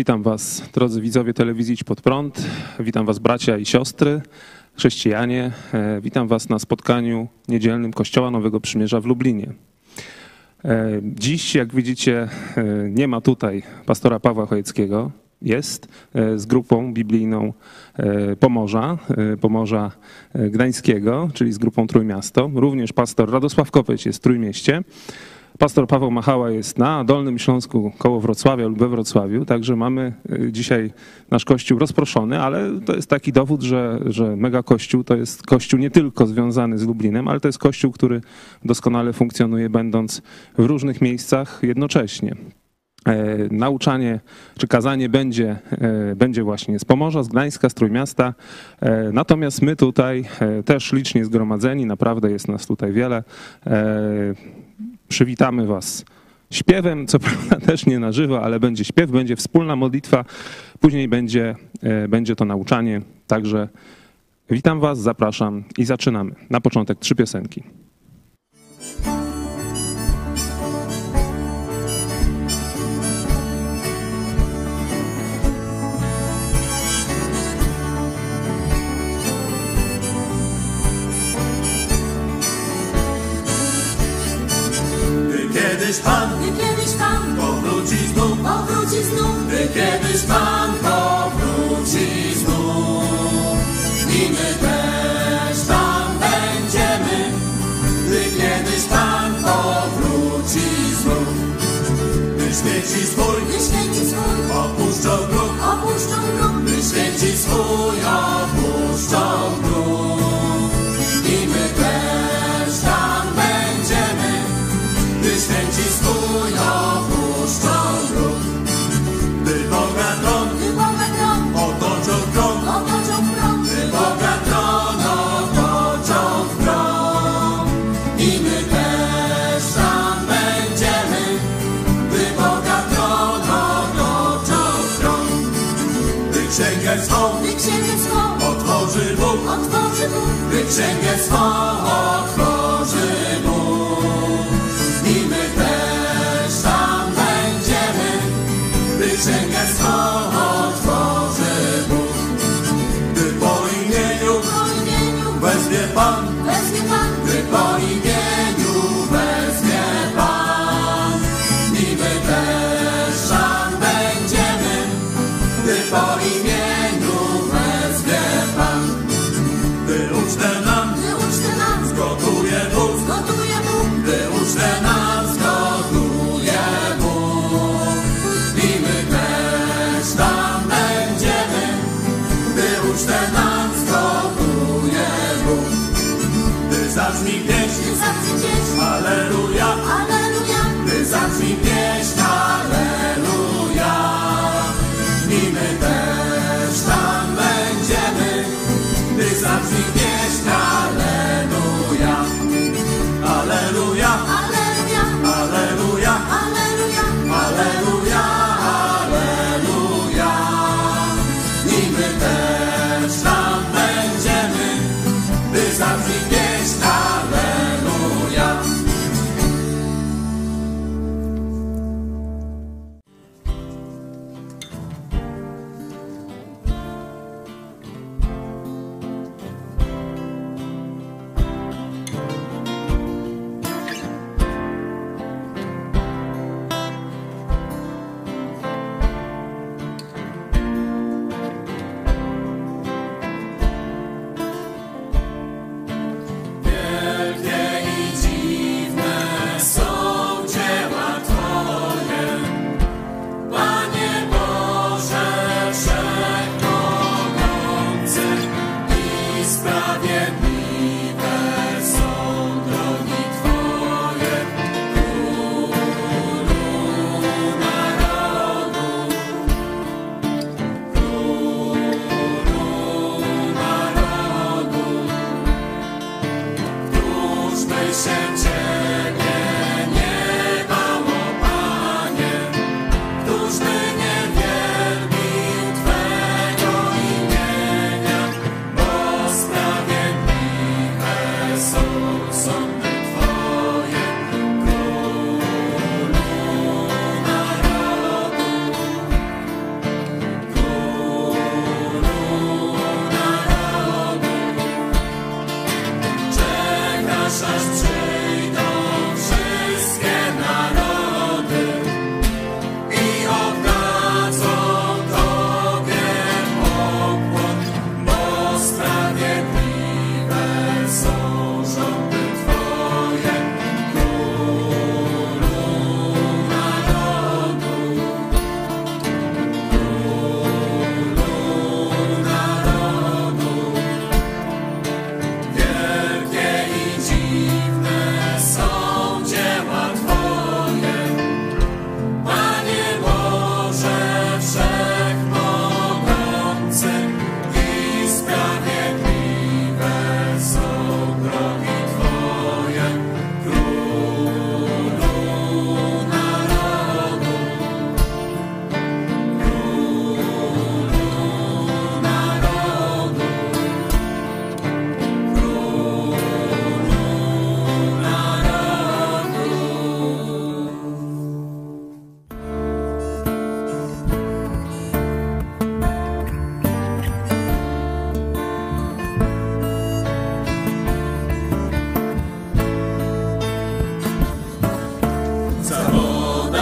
Witam Was, drodzy widzowie telewizji Idź Pod Prąd. Witam Was, bracia i siostry, chrześcijanie. E, Witam Was na spotkaniu niedzielnym Kościoła Nowego Przymierza w Lublinie. E, Dziś, jak widzicie, e, nie ma tutaj pastora Pawła Chojeckiego. Jest z grupą biblijną Pomorza, Pomorza Gdańskiego, czyli z grupą Trójmiasto. Również pastor Radosław Kopeć jest w Trójmieście. Pastor Paweł Machała jest na Dolnym Śląsku koło Wrocławia lub we Wrocławiu, także mamy y, dzisiaj nasz kościół rozproszony, ale to jest taki dowód, że, że mega kościół to jest kościół nie tylko związany z Lublinem, ale to jest kościół, który doskonale funkcjonuje, będąc w różnych miejscach jednocześnie. E, Nauczanie czy kazanie będzie, e, będzie właśnie z Pomorza, z Gdańska, z Trójmiasta. E, Natomiast my tutaj też licznie zgromadzeni, naprawdę jest nas tutaj wiele. Przywitamy Was śpiewem, co prawda też nie na żywo, ale będzie śpiew, będzie wspólna modlitwa, później będzie, e, będzie to nauczanie. Także witam Was, zapraszam i zaczynamy. Na początek trzy piosenki. Kiedyś Pan. Gdy kiedyś Pan. Powróci znów, powróci znów, gdy kiedyś Pan. Powróci znów. I my też tam będziemy, gdy kiedyś Pan powróci znów. Gdy święci swój. Gdy święci swój. Opuszczą grób, opuszczą grób, gdy święci swój. Opuszczą grób Bóg, gdy księgę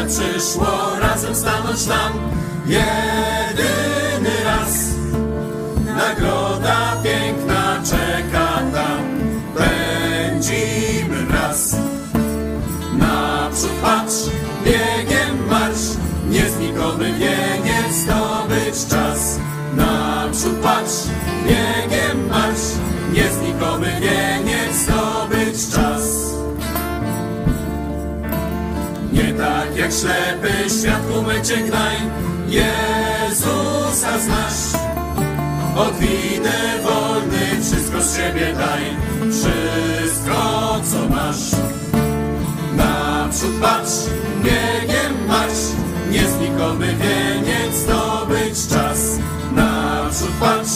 przyszło razem stanąć tam jedyny raz. Nagroda piękna czeka tam, pędzimy wraz. Naprzód patrz, biegiem marsz, nieznikomy wieniec zdobyć czas. Naprzód patrz, biegiem marsz, nieznikomy wieniec zdobyć jak ślepy świat ku mycie gnaj, Jezusa znasz. Odwidę wolny, wszystko z siebie daj, wszystko co masz. Naprzód patrz, biegiem marsz, nieznikomy wieniec zdobyć czas. Naprzód patrz,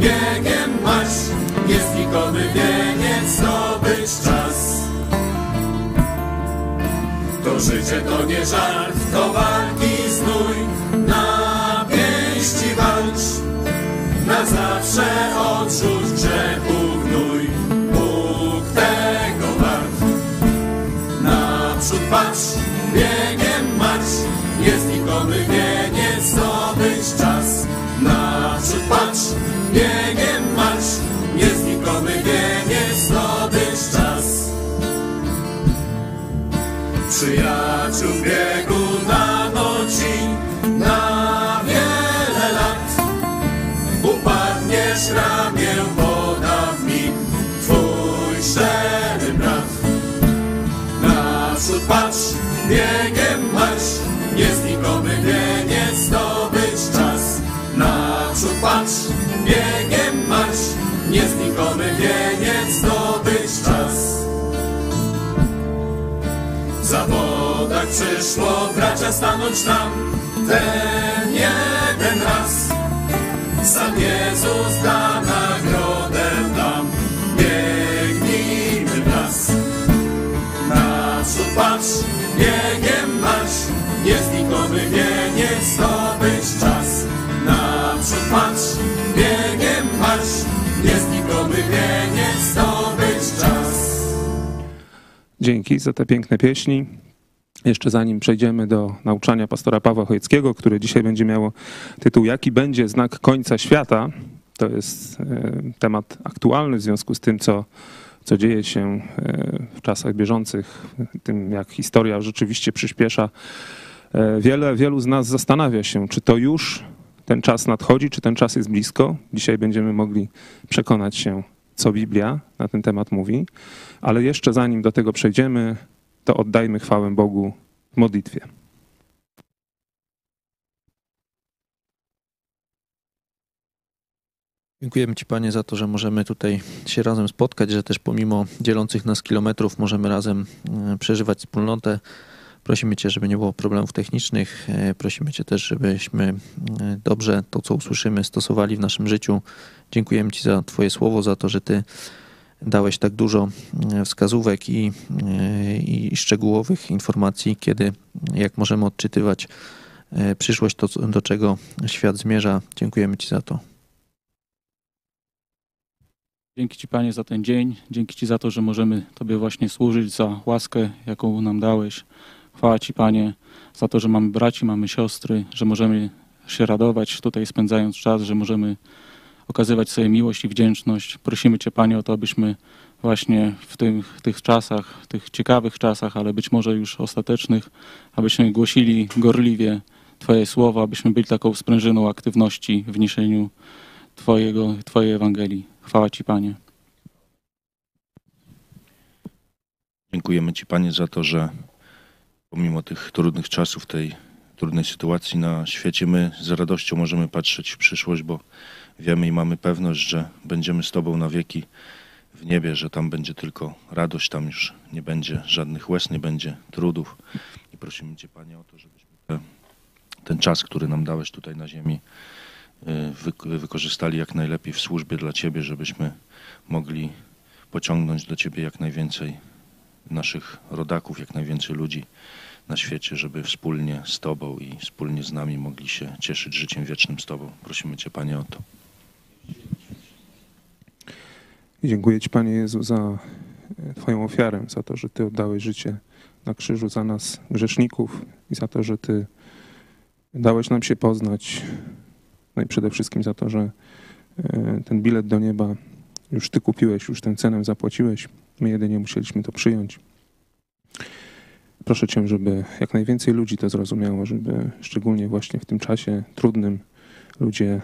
biegiem marsz, nieznikomy wieniec zdobyć czas. Życie to nie żart, to walki znój, na pięści walcz. Na zawsze odrzuć grzechu gnój, Bóg tego wart. Naprzód patrz, biegiem marsz, nieznikomy wieniec zdobyć czas. Naprzód patrz, biegiem Przyjaciół biegu dano ci na wiele lat. Upadniesz ramię woda w mig, twój szczery brat. Naprzód patrz, biegiem marsz, zawodach przyszło bracia stanąć tam ten jeden raz. Sam Jezus da nagrodę nam, biegnijmy wraz. Naprzód patrz, biegiem marsz, nieznikomy wieniec zdobyć czas. Naprzód patrz, biegiem marsz, nieznikomy wieniec Dzięki za te piękne pieśni. Jeszcze zanim przejdziemy do nauczania pastora Pawła Chojeckiego, które dzisiaj będzie miało tytuł Jaki będzie znak końca świata? To jest e, temat aktualny w związku z tym, co, co dzieje się e, w czasach bieżących, tym jak historia rzeczywiście przyspiesza. E, Wiele, wielu z nas zastanawia się, czy to już ten czas nadchodzi, czy ten czas jest blisko. Dzisiaj będziemy mogli przekonać się, co Biblia na ten temat mówi. Ale jeszcze zanim do tego przejdziemy, to oddajmy chwałę Bogu w modlitwie. Dziękujemy Ci, Panie, za to, że możemy tutaj się razem spotkać, że też pomimo dzielących nas kilometrów możemy razem e, przeżywać wspólnotę. Prosimy Cię, żeby nie było problemów technicznych. E, Prosimy Cię też, żebyśmy e, dobrze to, co usłyszymy, stosowali w naszym życiu. Dziękujemy Ci za Twoje słowo, za to, że Ty dałeś tak dużo e, wskazówek i, i szczegółowych informacji, kiedy, jak możemy odczytywać przyszłość, to do czego świat zmierza. Dziękujemy Ci za to. Dzięki Ci, Panie, za ten dzień. Dzięki Ci za to, że możemy Tobie właśnie służyć, za łaskę, jaką nam dałeś. Chwała Ci, Panie, za to, że mamy braci, mamy siostry, że możemy się radować tutaj spędzając czas, że możemy okazywać sobie miłość i wdzięczność. Prosimy Cię, Panie, o to, abyśmy właśnie w tych, tych czasach, tych ciekawych czasach, ale być może już ostatecznych, abyśmy głosili gorliwie Twoje słowa, abyśmy byli taką sprężyną aktywności w niesieniu Twojego, Twojej Ewangelii. Chwała Ci, Panie. Dziękujemy Ci, Panie, za to, że pomimo tych trudnych czasów, tej trudnej sytuacji na świecie, my z radością możemy patrzeć w przyszłość, bo wiemy i mamy pewność, że będziemy z Tobą na wieki w niebie, że tam będzie tylko radość, tam już nie będzie żadnych łez, nie będzie trudów. I prosimy Cię, Panie, o to, żebyśmy te, ten czas, który nam dałeś tutaj na ziemi, y, wy- wykorzystali jak najlepiej w służbie dla Ciebie, żebyśmy mogli pociągnąć do Ciebie jak najwięcej naszych rodaków, jak najwięcej ludzi na świecie, żeby wspólnie z Tobą i wspólnie z nami mogli się cieszyć życiem wiecznym z Tobą. Prosimy Cię, Panie, o to. Dziękuję Ci, Panie Jezu, za e, Twoją ofiarę, za to, że Ty oddałeś życie na krzyżu za nas, grzeszników, i za to, że Ty dałeś nam się poznać. No i przede wszystkim za to, że e, ten bilet do nieba już Ty kupiłeś, już tę cenę zapłaciłeś. My jedynie musieliśmy to przyjąć. Proszę Cię, żeby jak najwięcej ludzi to zrozumiało, żeby szczególnie właśnie w tym czasie trudnym ludzie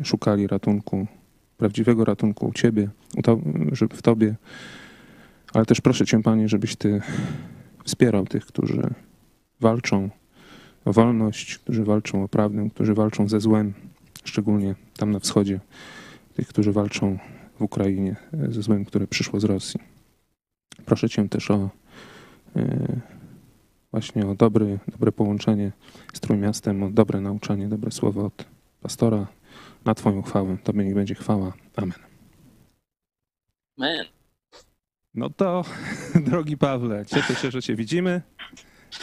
e, szukali ratunku, prawdziwego ratunku u Ciebie, żeby w Tobie. Ale też proszę Cię, Panie, żebyś Ty wspierał tych, którzy walczą o wolność, którzy walczą o prawdę, którzy walczą ze złem, szczególnie tam na wschodzie, tych, którzy walczą w Ukrainie e, ze złem, które przyszło z Rosji. Proszę Cię też o e, właśnie o dobry, dobre połączenie z Trójmiastem, o dobre nauczanie, dobre słowo od pastora na Twoją chwałę. Tobie niech będzie chwała. Amen. Amen. No to, drogi Pawle, cieszę się, że Cię widzimy.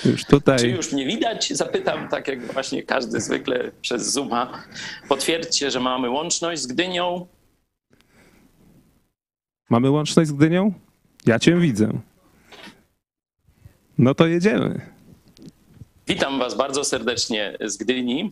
Już tutaj. Czy już mnie widać? Zapytam, tak jak właśnie każdy zwykle przez Zooma. Potwierdźcie, że mamy łączność z Gdynią. Mamy łączność z Gdynią? Ja Cię widzę. No to jedziemy. Witam Was bardzo serdecznie z Gdyni.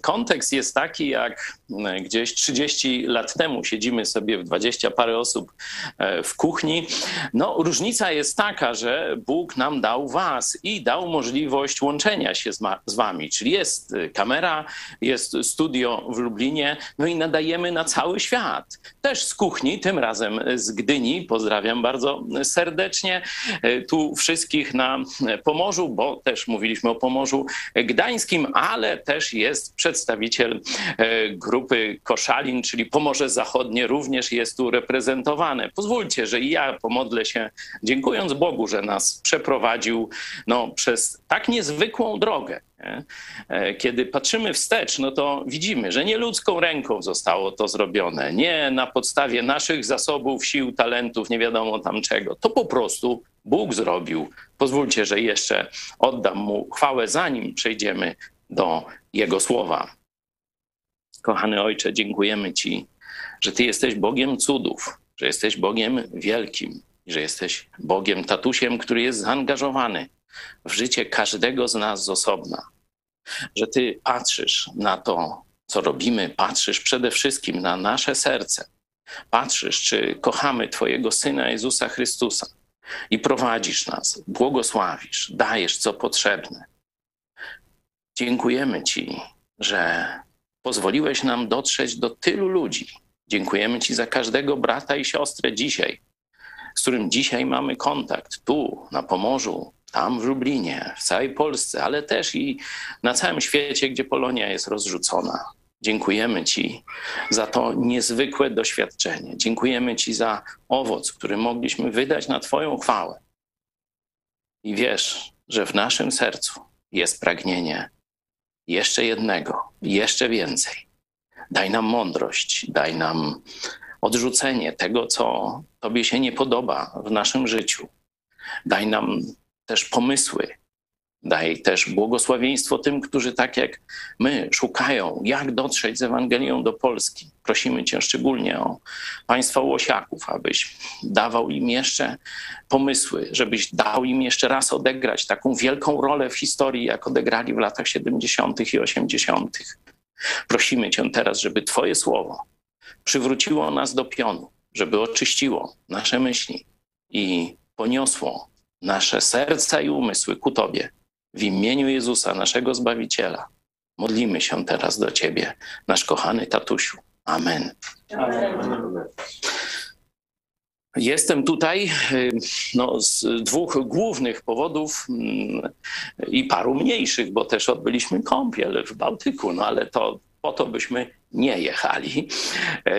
Kontekst jest taki, jak gdzieś 30 lat temu siedzimy sobie w 20 parę osób e, w kuchni. No, różnica jest taka, że Bóg nam dał Was i dał możliwość łączenia się z, z Wami, czyli jest kamera, jest studio w Lublinie, no i nadajemy na cały świat. Też z kuchni, tym razem z Gdyni. Pozdrawiam bardzo serdecznie. E, tu wszystkich na Pomorzu, bo też mówiliśmy o Pomorzu Gdańskim, ale też jest przedstawiciel e, grupy Koszalin, czyli Pomorze Zachodnie również jest tu reprezentowane. Pozwólcie, że i ja pomodlę się, dziękując Bogu, że nas przeprowadził no, przez tak niezwykłą drogę. E, kiedy patrzymy wstecz, no to widzimy, że nie ludzką ręką zostało to zrobione, nie na podstawie naszych zasobów, sił, talentów, nie wiadomo tam czego. To po prostu Bóg zrobił. Pozwólcie, że jeszcze oddam mu chwałę, zanim przejdziemy do Jego słowa. Kochany Ojcze, dziękujemy Ci, że Ty jesteś Bogiem cudów, że jesteś Bogiem wielkim, że jesteś Bogiem tatusiem, który jest zaangażowany w życie każdego z nas z osobna. Że Ty patrzysz na to, co robimy, patrzysz przede wszystkim na nasze serce. Patrzysz, czy kochamy Twojego Syna Jezusa Chrystusa i prowadzisz nas, błogosławisz, dajesz co potrzebne. Dziękujemy Ci, że pozwoliłeś nam dotrzeć do tylu ludzi. Dziękujemy Ci za każdego brata i siostrę dzisiaj, z którym dzisiaj mamy kontakt, tu na Pomorzu, tam w Lublinie, w całej Polsce, ale też i na całym świecie, gdzie Polonia jest rozrzucona. Dziękujemy Ci za to niezwykłe doświadczenie. Dziękujemy Ci za owoc, który mogliśmy wydać na Twoją chwałę. I wiesz, że w naszym sercu jest pragnienie jeszcze jednego, jeszcze więcej. Daj nam mądrość, daj nam odrzucenie tego, co Tobie się nie podoba w naszym życiu. Daj nam też pomysły, Daj też błogosławieństwo tym, którzy tak jak my szukają, jak dotrzeć z Ewangelią do Polski. Prosimy Cię szczególnie o państwa Łosiaków, abyś dawał im jeszcze pomysły, żebyś dał im jeszcze raz odegrać taką wielką rolę w historii, jak odegrali w latach 70. i 80. Prosimy Cię teraz, żeby Twoje słowo przywróciło nas do pionu, żeby oczyściło nasze myśli i poniosło nasze serca i umysły ku Tobie w imieniu Jezusa, naszego Zbawiciela, modlimy się teraz do Ciebie, nasz kochany tatusiu. Amen. Jestem tutaj y, no, z dwóch głównych powodów mm, i paru mniejszych, bo też odbyliśmy kąpiel w Bałtyku, no ale to po to byśmy nie jechali. E,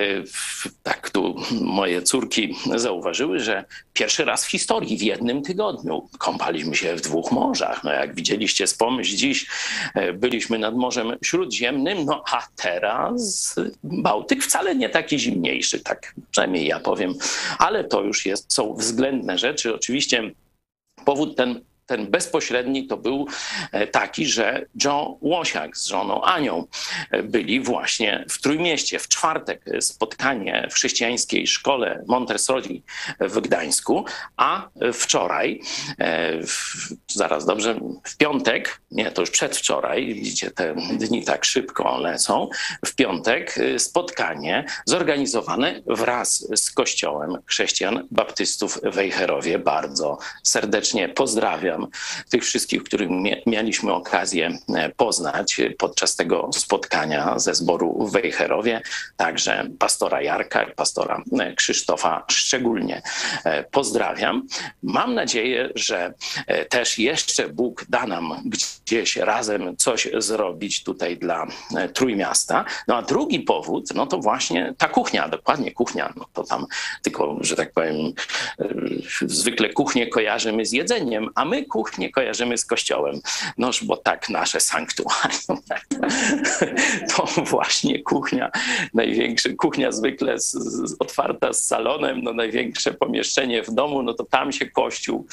tak tu moje córki zauważyły, że pierwszy raz w historii w jednym tygodniu kąpaliśmy się w dwóch morzach. No jak widzieliście z pomyśl dziś e, byliśmy nad Morzem Śródziemnym, no a teraz Bałtyk wcale nie taki zimniejszy, tak przynajmniej ja powiem, ale to już jest, są względne rzeczy. Oczywiście powód ten ten bezpośredni to był e, taki, że John Łosiak z żoną Anią e, byli właśnie w Trójmieście. W czwartek spotkanie w chrześcijańskiej szkole Montessori w Gdańsku, a wczoraj, zaraz dobrze, w piątek, nie, to już przedwczoraj, widzicie, te dni tak szybko lecą, w piątek spotkanie zorganizowane wraz z Kościołem Chrześcijan Baptystów w Wejherowie. Bardzo serdecznie pozdrawiam tych wszystkich, których mieliśmy okazję e, poznać podczas tego spotkania ze zboru w Wejherowie. Także pastora Jarka i pastora e, Krzysztofa szczególnie e, pozdrawiam. Mam nadzieję, że też jeszcze Bóg da nam gdzieś razem coś zrobić tutaj dla Trójmiasta. No a drugi powód, no to właśnie ta kuchnia, dokładnie kuchnia, no to tam tylko, że tak powiem, zwykle kuchnię kojarzymy z jedzeniem, a my kuchnię kojarzymy z kościołem. Noż, bo tak nasze sanktuarium, to właśnie kuchnia, największa kuchnia zwykle z, z, otwarta z salonem, no największe pomieszczenie w domu, no to tam się kościół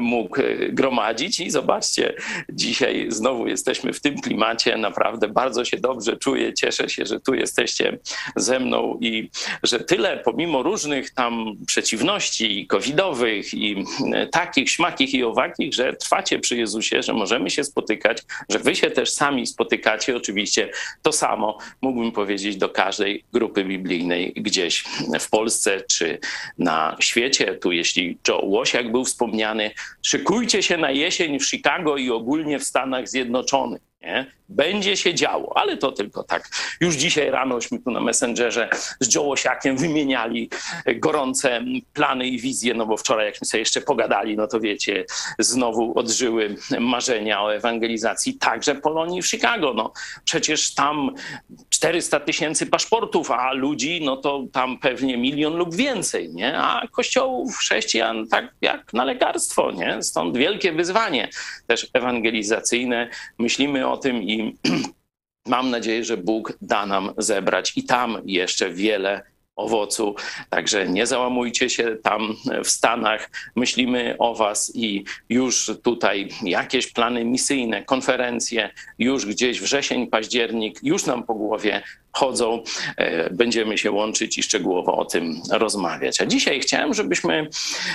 mógł e, gromadzić. I zobaczcie, dzisiaj znowu jesteśmy w tym klimacie, naprawdę bardzo się dobrze czuję, cieszę się, że tu jesteście ze mną i że tyle, pomimo różnych tam przeciwności covidowych i e, takich, śmakich i owakich, że trwacie przy Jezusie, że możemy się spotykać, że wy się też sami spotykacie. Oczywiście to samo mógłbym powiedzieć do każdej grupy biblijnej gdzieś w Polsce czy na świecie. Tu jeśli Joe Łosiak był wspomniany, szykujcie się na jesień w Chicago i ogólnie w Stanach Zjednoczonych. Nie? Będzie się działo, ale to tylko tak. Już dzisiaj ranośmy tu na Messengerze z Jołosiakiem wymieniali gorące plany i wizje, no bo wczoraj jakśmy sobie jeszcze pogadali, no to wiecie, znowu odżyły marzenia o ewangelizacji także Polonii w Chicago. No przecież tam 400 tysięcy paszportów, a ludzi, no to tam pewnie milion lub więcej, nie? A kościołów chrześcijan tak jak na lekarstwo, nie? Stąd wielkie wyzwanie też ewangelizacyjne. Myślimy o tym i mam nadzieję, że Bóg da nam zebrać i tam jeszcze wiele owocu. Także nie załamujcie się tam w Stanach. Myślimy o Was i już tutaj jakieś plany misyjne, konferencje, już gdzieś wrzesień, październik, już nam po głowie chodzą. E, będziemy się łączyć i szczegółowo o tym rozmawiać. A dzisiaj chciałem, żebyśmy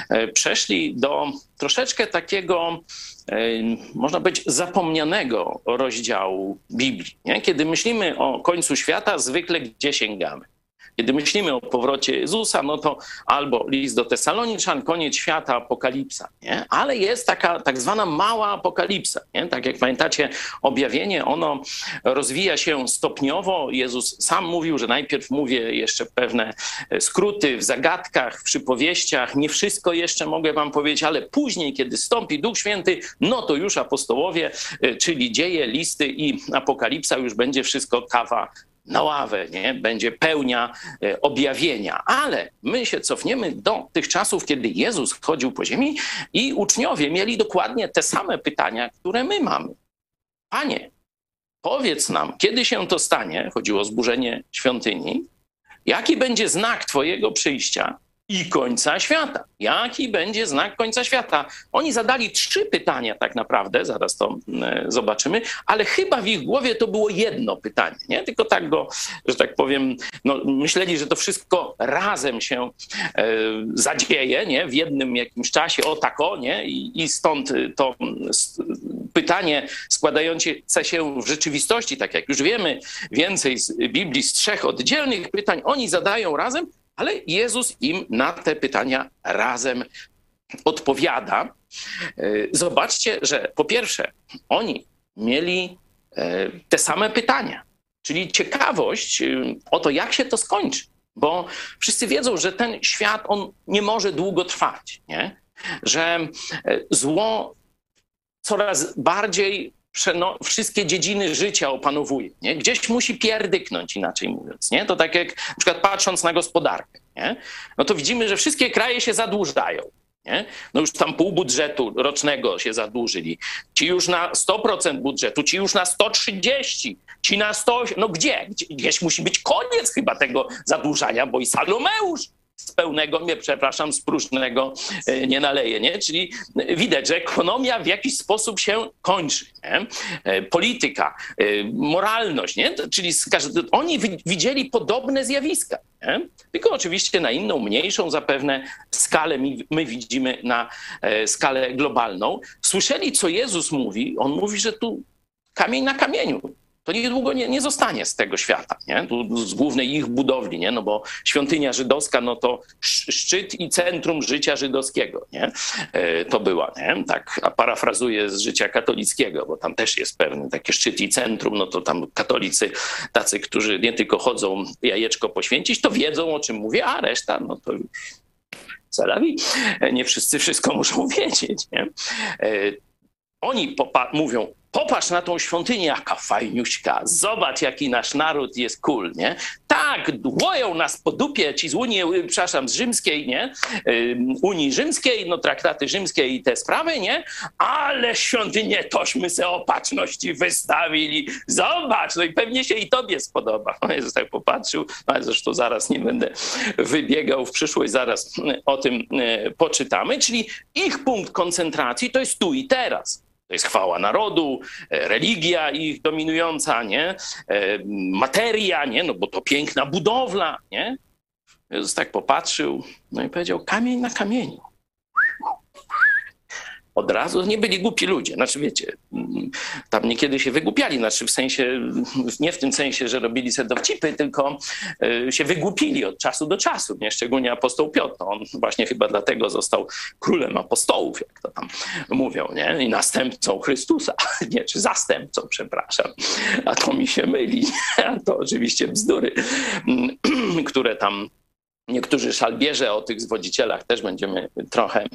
e, przeszli do troszeczkę takiego e, można być zapomnianego rozdziału Biblii. Kiedy myślimy o końcu świata, zwykle gdzie sięgamy? Kiedy myślimy o powrocie Jezusa, no to albo list do Tesaloniczan, koniec świata, apokalipsa, nie? Ale jest taka tak zwana mała apokalipsa, nie? Tak jak pamiętacie, objawienie, ono rozwija się stopniowo. Jezus sam mówił, że najpierw mówię jeszcze pewne skróty w zagadkach, w przypowieściach. Nie wszystko jeszcze mogę wam powiedzieć, ale później, kiedy stąpi Duch Święty, no to już apostołowie, czyli dzieje, listy i apokalipsa, już będzie wszystko kawa na ławę, nie? będzie pełnia e, objawienia. Ale my się cofniemy do tych czasów, kiedy Jezus chodził po ziemi i uczniowie mieli dokładnie te same pytania, które my mamy. Panie, powiedz nam, kiedy się to stanie, chodziło o zburzenie świątyni, jaki będzie znak Twojego przyjścia i końca świata. Jaki będzie znak końca świata? Oni zadali trzy pytania tak naprawdę, zaraz to e, zobaczymy, ale chyba w ich głowie to było jedno pytanie, nie? Tylko tak go, że tak powiem, no, myśleli, że to wszystko razem się e, zadzieje, nie? W jednym jakimś czasie, o tak o, nie? I, i stąd to pytanie składające się w rzeczywistości, tak jak już wiemy, więcej z Biblii, z trzech oddzielnych pytań, oni zadają razem, ale Jezus im na te pytania razem odpowiada. E, zobaczcie, że po pierwsze, oni mieli e, te same pytania, czyli ciekawość e, o to, jak się to skończy, bo wszyscy wiedzą, że ten świat on nie może długo trwać, nie? że zło coraz bardziej no, wszystkie dziedziny życia opanowuje. Nie? Gdzieś musi pierdyknąć, inaczej mówiąc. Nie? To tak jak na przykład patrząc na gospodarkę, nie? no to widzimy, że wszystkie kraje się zadłużają. Nie? No już tam pół budżetu rocznego się zadłużyli. Ci już na 100% budżetu, ci już na 130, ci na 100. No gdzie? Gdzieś musi być koniec chyba tego zadłużania, bo i Salomeusz z pełnego, nie, przepraszam, z próżnego e, nie naleje, nie? Czyli widać, że ekonomia w jakiś sposób się kończy, nie? E, Polityka, e, moralność, nie? Czyli oni wi- widzieli podobne zjawiska, nie? Tylko oczywiście na inną, mniejszą zapewne skalę my, my widzimy na skalę globalną. Słyszeli, co Jezus mówi. On mówi, że tu kamień na kamieniu. To niedługo nie, nie zostanie z tego świata, nie? Z głównej ich budowli, nie? No bo świątynia żydowska, no to sz- szczyt i centrum życia żydowskiego, nie? E, To była, nie? Tak, a parafrazuję z życia katolickiego, bo tam też jest pewny taki szczyt i centrum, no to tam katolicy, tacy, którzy nie tylko chodzą jajeczko poświęcić, to wiedzą, o czym mówię, a reszta, no to już Salawi. Nie wszyscy wszystko muszą wiedzieć, nie? E, oni mówią, popatrz na tą świątynię, jaka fajniuśka, zobacz, jaki nasz naród jest cool, nie? Tak, łoją nas po dupie ci z Unii, y, przepraszam, z rzymskiej, nie? Unii Rzymskiej, no traktaty rzymskie i te sprawy, nie? Ale świątynię tośmy se opatrzności wystawili. Zobacz, no i pewnie się i tobie spodoba. No Jezus tak popatrzył, no zresztą zaraz nie będę wybiegał w przyszłość, zaraz y, o tym y, poczytamy. Czyli ich punkt koncentracji to jest tu i teraz. To jest chwała narodu, e, religia ich dominująca, nie? E, Materia, nie? No bo to piękna budowla, nie? Jezus tak popatrzył, no i powiedział, kamień na kamieniu. Od razu nie byli głupi ludzie. Znaczy, wiecie, mm, tam niekiedy się wygłupiali, znaczy w sensie, nie w tym sensie, że robili sobie dowcipy, tylko e, się wygłupili od czasu do czasu, nie? Szczególnie apostoł Piotr. No, On właśnie chyba dlatego został królem apostołów, jak to tam mówią, nie? I następcą Chrystusa, nie, czy zastępcą, przepraszam. A to mi się myli. A to oczywiście bzdury, mm, które tam niektórzy szalbierze o tych zwodzicielach też będziemy trochę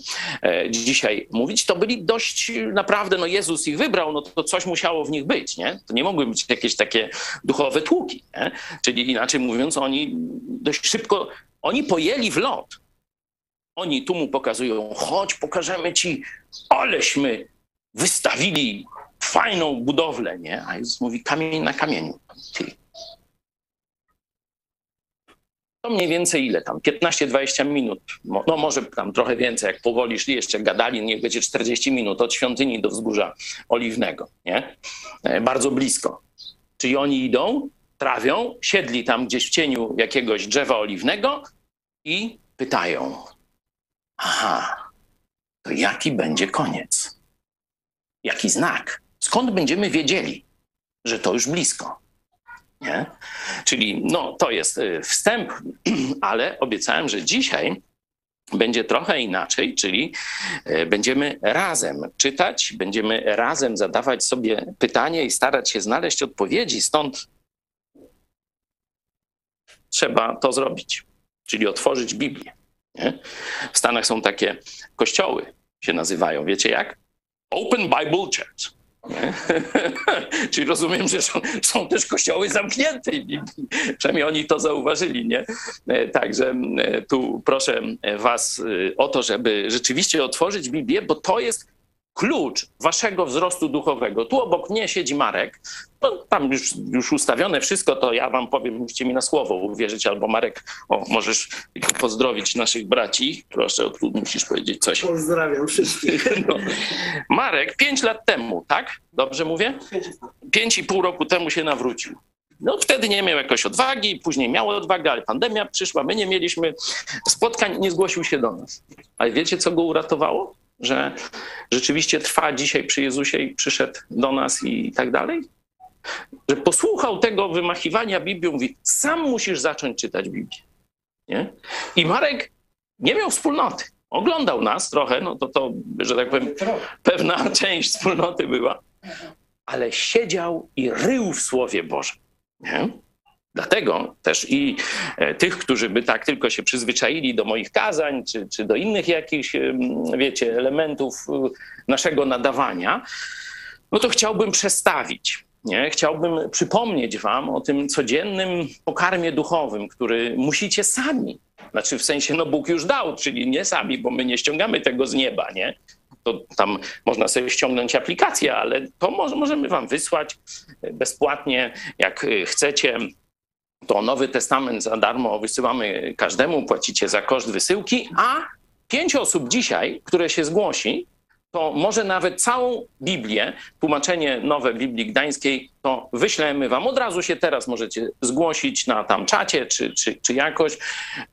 e, dzisiaj mówić. To byli dość naprawdę, no Jezus ich wybrał, no to coś musiało w nich być, nie? To nie mogły być jakieś takie duchowe tłuki, nie? Czyli inaczej mówiąc, oni dość szybko, oni pojęli w lot. Oni tu mu pokazują, chodź, pokażemy ci, aleśmy wystawili fajną budowlę, nie? A Jezus mówi, kamień na kamieniu. Ty. To mniej więcej ile tam? 15-20 minut. No może tam trochę więcej, jak powoli szli, jeszcze gadali, niech będzie 40 minut od świątyni do wzgórza oliwnego, nie? E, Bardzo blisko. Czyli oni idą, trawią, siedli tam gdzieś w cieniu jakiegoś drzewa oliwnego i pytają, aha, to jaki będzie koniec? Jaki znak? Skąd będziemy wiedzieli, że to już blisko? Nie? Czyli no, to jest y, wstęp, ale obiecałem, że dzisiaj będzie trochę inaczej, czyli y, będziemy razem czytać, będziemy razem zadawać sobie pytanie i starać się znaleźć odpowiedzi. Stąd trzeba to zrobić, czyli otworzyć Biblię. Nie? W Stanach są takie kościoły, się nazywają, wiecie jak? Open Bible Church. Czyli rozumiem, że są, są też kościoły zamknięte i. Przynajmniej oni to zauważyli, nie? E, Także e, tu proszę Was e, o to, żeby rzeczywiście otworzyć Biblię, bo to jest klucz waszego wzrostu duchowego. Tu obok mnie siedzi Marek. No, tam już, już ustawione wszystko, to ja wam powiem, musicie mi na słowo uwierzyć, albo Marek, o, możesz pozdrowić naszych braci. Proszę, tu musisz powiedzieć coś. Pozdrawiam wszystkich. No. Marek pięć lat temu, tak? Dobrze mówię? Pięć i pół roku temu się nawrócił. No wtedy nie miał jakoś odwagi, później miał odwagę, ale pandemia przyszła, my nie mieliśmy spotkań, nie zgłosił się do nas. Ale wiecie, co go uratowało? Że rzeczywiście trwa dzisiaj przy Jezusie i przyszedł do nas i tak dalej? Że posłuchał tego wymachiwania Biblią, mówi, sam musisz zacząć czytać Biblię. Nie? I Marek nie miał wspólnoty. Oglądał nas trochę, no to to, że tak powiem, pewna część wspólnoty była, ale siedział i rył w Słowie Bożym. Nie? Dlatego też i e, tych, którzy by tak tylko się przyzwyczaili do moich kazań, czy, czy do innych jakichś, wiecie, elementów y, naszego nadawania, no to chciałbym przestawić. Nie? Chciałbym przypomnieć Wam o tym codziennym pokarmie duchowym, który musicie sami. Znaczy, w sensie, no Bóg już dał, czyli nie sami, bo my nie ściągamy tego z nieba, nie? To tam można sobie ściągnąć aplikację, ale to może, możemy Wam wysłać bezpłatnie, jak y, chcecie to Nowy Testament za darmo wysyłamy każdemu, płacicie za koszt wysyłki, a pięć osób dzisiaj, które się zgłosi, to może nawet całą Biblię, tłumaczenie nowe Biblii Gdańskiej, to wyślemy wam. Od razu się teraz możecie zgłosić na tam czacie czy, czy, czy jakoś.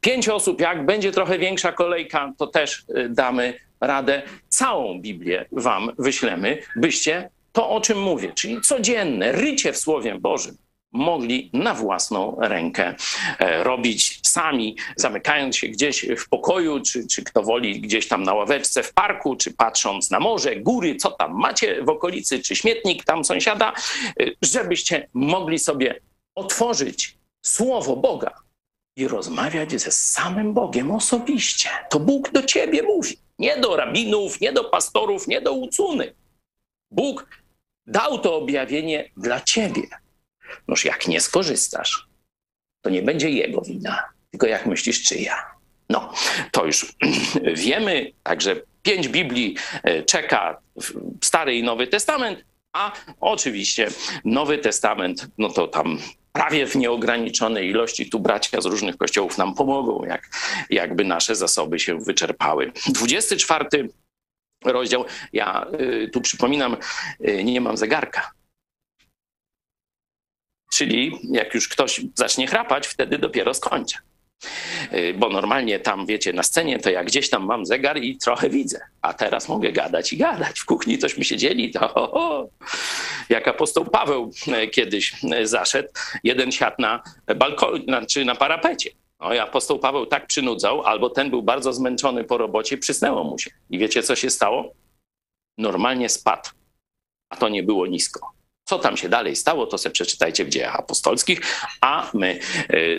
Pięć osób, jak będzie trochę większa kolejka, to też y, damy radę. Całą Biblię wam wyślemy, byście to, o czym mówię, czyli codzienne rycie w Słowie Bożym, mogli na własną rękę e, robić sami, zamykając się gdzieś w pokoju, czy, czy kto woli gdzieś tam na ławeczce w parku, czy patrząc na morze, góry, co tam macie w okolicy, czy śmietnik tam sąsiada, e, żebyście mogli sobie otworzyć Słowo Boga i rozmawiać ze samym Bogiem osobiście. To Bóg do ciebie mówi, nie do rabinów, nie do pastorów, nie do ucuny. Bóg dał to objawienie dla ciebie. Noż jak nie skorzystasz, to nie będzie jego wina, tylko jak myślisz, czyja. No, to już wiemy, także pięć Biblii e, czeka Stary i Nowy Testament, a oczywiście Nowy Testament, no to tam prawie w nieograniczonej ilości. Tu bracia z różnych kościołów nam pomogą, jak, jakby nasze zasoby się wyczerpały. 24 rozdział, ja y, tu przypominam, y, nie mam zegarka, Czyli jak już ktoś zacznie chrapać, wtedy dopiero skończę. Y, bo normalnie tam, wiecie, na scenie to ja gdzieś tam mam zegar i trochę widzę, a teraz mogę gadać i gadać. W kuchni tośmy siedzieli, to ho, ho. jak apostoł Paweł e, kiedyś e, zaszedł, jeden siadł na balkonie, czy na parapecie. No apostoł Paweł tak przynudzał, albo ten był bardzo zmęczony po robocie, przysnęło mu się. I wiecie, co się stało? Normalnie spadł, a to nie było nisko. Co tam się dalej stało, to sobie przeczytajcie w dziejach apostolskich, a my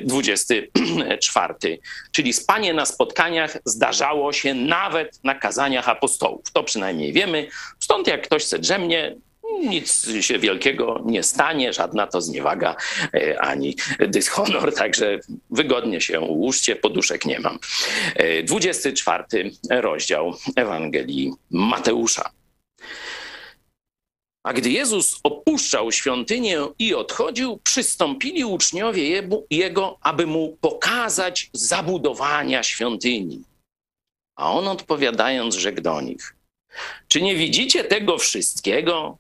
24, y, czyli spanie na spotkaniach zdarzało się nawet na kazaniach apostołów. To przynajmniej wiemy. Stąd jak ktoś se drzemnie, nic się wielkiego nie stanie, żadna to zniewaga y, ani dyshonor, także wygodnie się ułóżcie, poduszek nie mam. 24 y, rozdział Ewangelii Mateusza. A gdy Jezus opuszczał świątynię i odchodził, przystąpili uczniowie Jego, aby mu pokazać zabudowania świątyni. A on odpowiadając, rzekł do nich: Czy nie widzicie tego wszystkiego?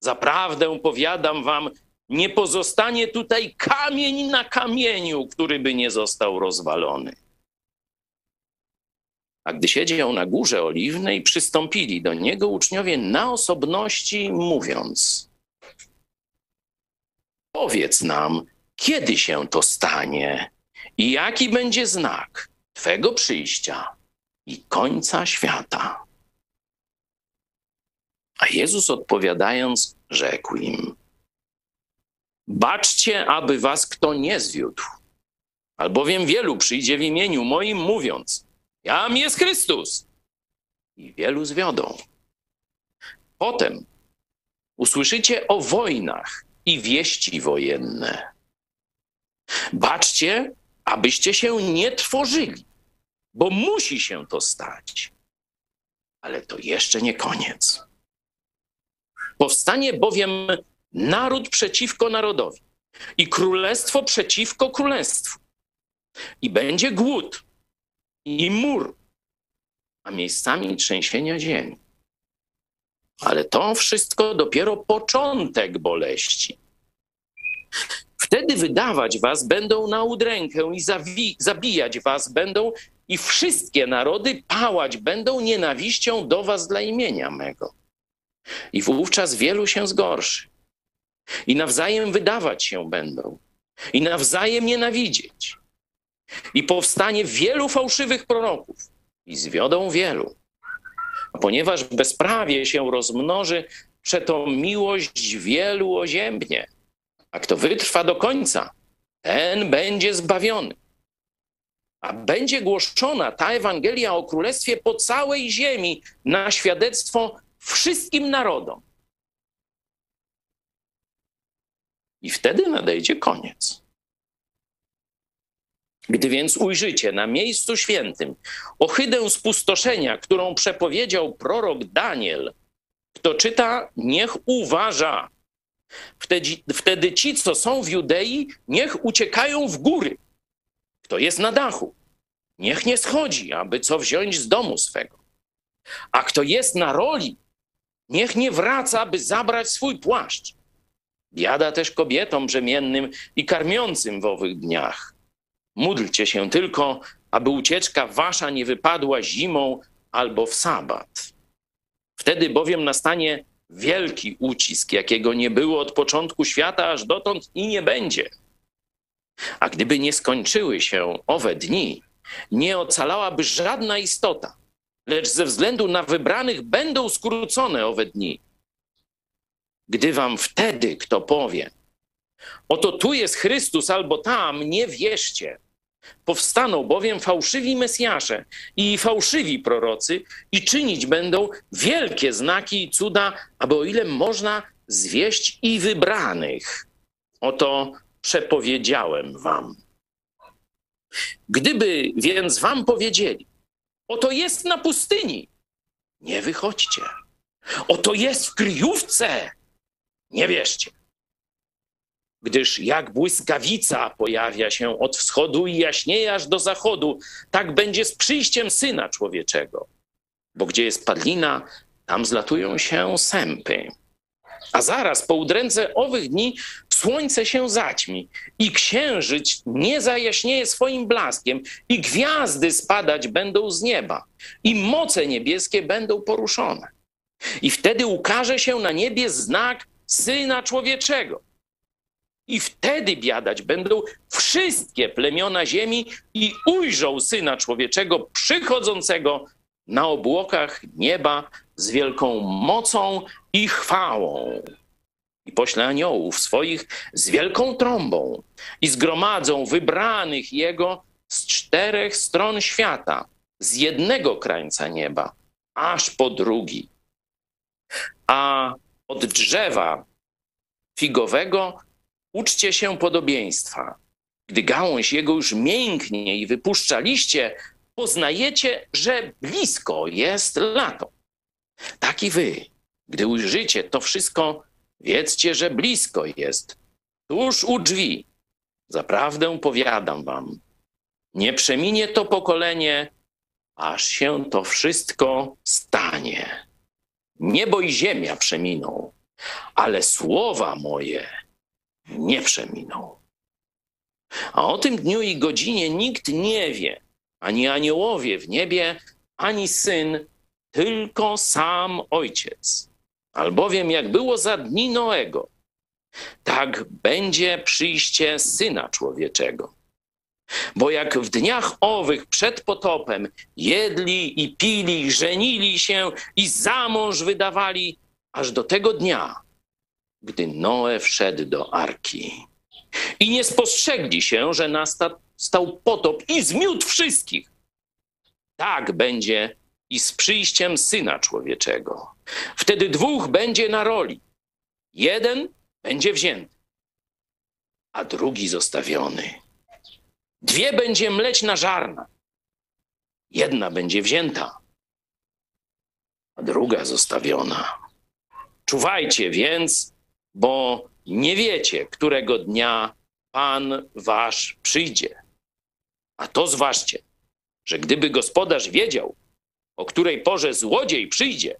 Zaprawdę powiadam wam, nie pozostanie tutaj kamień na kamieniu, który by nie został rozwalony. A gdy siedział na górze oliwnej, przystąpili do niego uczniowie na osobności, mówiąc: Powiedz nam, kiedy się to stanie i jaki będzie znak Twego przyjścia i końca świata. A Jezus odpowiadając, rzekł im: Baczcie, aby was kto nie zwiódł, albowiem wielu przyjdzie w imieniu moim, mówiąc: Jam jest Chrystus. I wielu zwiodą. Potem usłyszycie o wojnach i wieści wojenne. Baczcie, abyście się nie trwożyli, bo musi się to stać. Ale to jeszcze nie koniec. Powstanie bowiem naród przeciwko narodowi i królestwo przeciwko królestwu. I będzie głód i mur, a miejscami trzęsienia ziemi. Ale to wszystko dopiero początek boleści. Wtedy wydawać was będą na udrękę i zawi- zabijać was będą i wszystkie narody pałać będą nienawiścią do was dla imienia mego. I wówczas wielu się zgorszy. I nawzajem wydawać się będą. I nawzajem nienawidzieć i powstanie wielu fałszywych proroków i zwiodą wielu. A ponieważ bezprawie się rozmnoży, przeto miłość wielu oziębnie. A kto wytrwa do końca, ten będzie zbawiony. A będzie głoszona ta Ewangelia o Królestwie po całej ziemi na świadectwo wszystkim narodom. I wtedy nadejdzie koniec. Gdy więc ujrzycie na miejscu świętym ohydę spustoszenia, którą przepowiedział prorok Daniel, kto czyta, niech uważa. Wtedy, wtedy ci, co są w Judei, niech uciekają w góry. Kto jest na dachu, niech nie schodzi, aby co wziąć z domu swego. A kto jest na roli, niech nie wraca, by zabrać swój płaszcz. Biada też kobietom brzemiennym i karmiącym w owych dniach. Módlcie się tylko, aby ucieczka wasza nie wypadła zimą albo w sabat. Wtedy bowiem nastanie wielki ucisk, jakiego nie było od początku świata aż dotąd i nie będzie. A gdyby nie skończyły się owe dni, nie ocalałaby żadna istota, lecz ze względu na wybranych będą skrócone owe dni. Gdy wam wtedy kto powie, oto tu jest Chrystus albo tam, nie wierzcie. Powstaną bowiem fałszywi Mesjasze i fałszywi prorocy i czynić będą wielkie znaki i cuda, aby o ile można zwieść i wybranych. Oto przepowiedziałem wam. Gdyby więc wam powiedzieli, oto jest na pustyni, nie wychodźcie. Oto jest w kryjówce, nie wierzcie. Gdyż jak błyskawica pojawia się od wschodu i jaśnieje aż do zachodu, tak będzie z przyjściem Syna Człowieczego. Bo gdzie jest padlina, tam zlatują się sępy. A zaraz po udręce owych dni słońce się zaćmi i księżyc nie zajaśnieje swoim blaskiem i gwiazdy spadać będą z nieba i moce niebieskie będą poruszone. I wtedy ukaże się na niebie znak Syna Człowieczego. I wtedy biadać będą wszystkie plemiona ziemi i ujrzą Syna Człowieczego przychodzącego na obłokach nieba z wielką mocą i chwałą. I pośle aniołów swoich z wielką trąbą i zgromadzą wybranych Jego z czterech stron świata, z jednego krańca nieba, aż po drugi. A od drzewa figowego uczcie się podobieństwa. Gdy gałąź jego już mięknie i wypuszcza liście, poznajecie, że blisko jest lato. Tak i wy, gdy ujrzycie to wszystko, wiedzcie, że blisko jest, tuż u drzwi. Zaprawdę powiadam wam, nie przeminie to pokolenie, aż się to wszystko stanie. Niebo i ziemia przeminą, ale słowa moje nie przeminą. A o tym dniu i godzinie nikt nie wie, ani aniołowie w niebie, ani syn, tylko sam ojciec. Albowiem jak było za dni Noego, tak będzie przyjście syna człowieczego. Bo jak w dniach owych przed potopem jedli i pili, żenili się i za mąż wydawali, aż do tego dnia, gdy Noe wszedł do arki. I nie spostrzegli się, że nastał potop i zmiótł wszystkich. Tak będzie i z przyjściem Syna Człowieczego. Wtedy dwóch będzie na roli. Jeden będzie wzięty, a drugi zostawiony. Dwie będzie mleć na żarna. Jedna będzie wzięta, a druga zostawiona. Czuwajcie więc, bo nie wiecie, którego dnia Pan wasz przyjdzie. A to zważcie, że gdyby gospodarz wiedział, o której porze złodziej przyjdzie,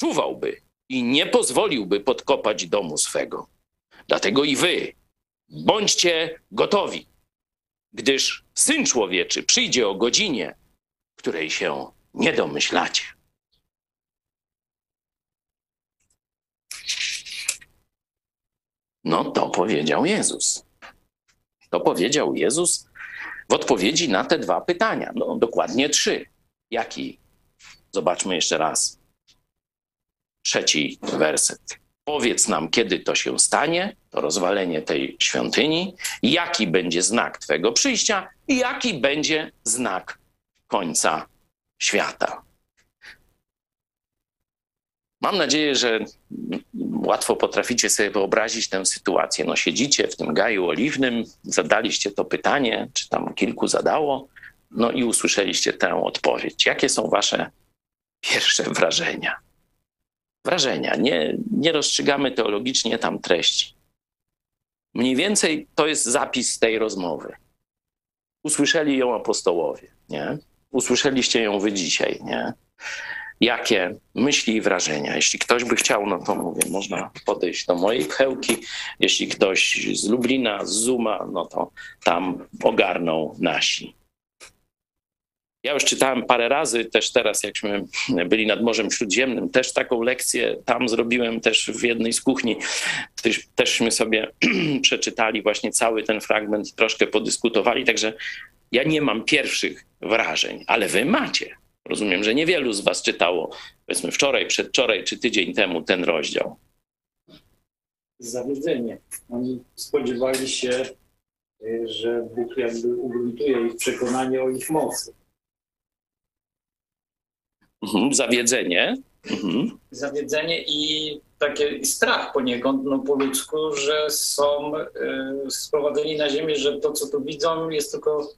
czuwałby i nie pozwoliłby podkopać domu swego. Dlatego i wy bądźcie gotowi, gdyż syn człowieczy przyjdzie o godzinie, której się nie domyślacie. No to powiedział Jezus. To powiedział Jezus w odpowiedzi na te dwa pytania. No dokładnie trzy. Jaki? Zobaczmy jeszcze raz. Trzeci werset. Powiedz nam, kiedy to się stanie, to rozwalenie tej świątyni, jaki będzie znak Twego przyjścia i jaki będzie znak końca świata. Mam nadzieję, że łatwo potraficie sobie wyobrazić tę sytuację. No, siedzicie w tym gaju oliwnym, zadaliście to pytanie, czy tam kilku zadało, no i usłyszeliście tę odpowiedź. Jakie są Wasze pierwsze wrażenia? wrażenia, nie, nie rozstrzygamy teologicznie tam treści. Mniej więcej to jest zapis tej rozmowy. Usłyszeli ją apostołowie, nie? Usłyszeliście ją wy dzisiaj, nie? Jakie myśli i wrażenia? Jeśli ktoś by chciał, no to mówię, można podejść do mojej pchełki. Jeśli ktoś z Lublina, z Zuma, no to tam ogarną nasi. Ja już czytałem parę razy, też teraz, jakśmy byli nad Morzem Śródziemnym, też taką lekcję tam zrobiłem, też w jednej z kuchni. Też, teżśmy sobie przeczytali właśnie cały ten fragment troszkę podyskutowali, także ja nie mam pierwszych wrażeń, ale wy macie. Rozumiem, że niewielu z was czytało, powiedzmy wczoraj, przedwczoraj czy tydzień temu ten rozdział. zawiedzenie. Oni spodziewali się, y, że Bóg jakby ugruntuje ich przekonanie o ich mocy. Mhm, zawiedzenie. Mhm. Zawiedzenie i taki strach poniekąd, no po ludzku, że są y, sprowadzeni na ziemię, że to, co tu widzą, jest tylko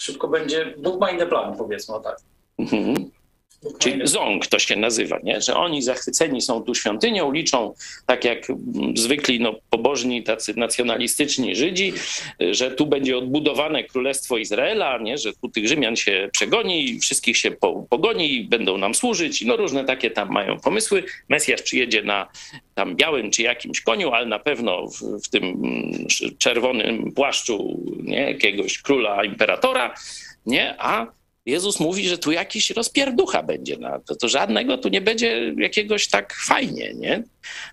szybko będzie. Bóg ma inne plany, powiedzmy o tak. Mhm. Czyli ząg to się nazywa, nie? że oni zachwyceni są tu świątynią, liczą tak jak mm, zwykli no, pobożni, tacy nacjonalistyczni Żydzi, że tu będzie odbudowane Królestwo Izraela, nie? że tu tych Rzymian się przegoni, wszystkich się po, pogoni, będą nam służyć, no różne takie tam mają pomysły. Mesjasz przyjedzie na tam białym czy jakimś koniu, ale na pewno w, w tym mm, czerwonym płaszczu nie? jakiegoś króla, imperatora, nie? a Jezus mówi, że tu jakiś rozpierducha będzie. Na to, to żadnego tu nie będzie jakiegoś tak fajnie, nie?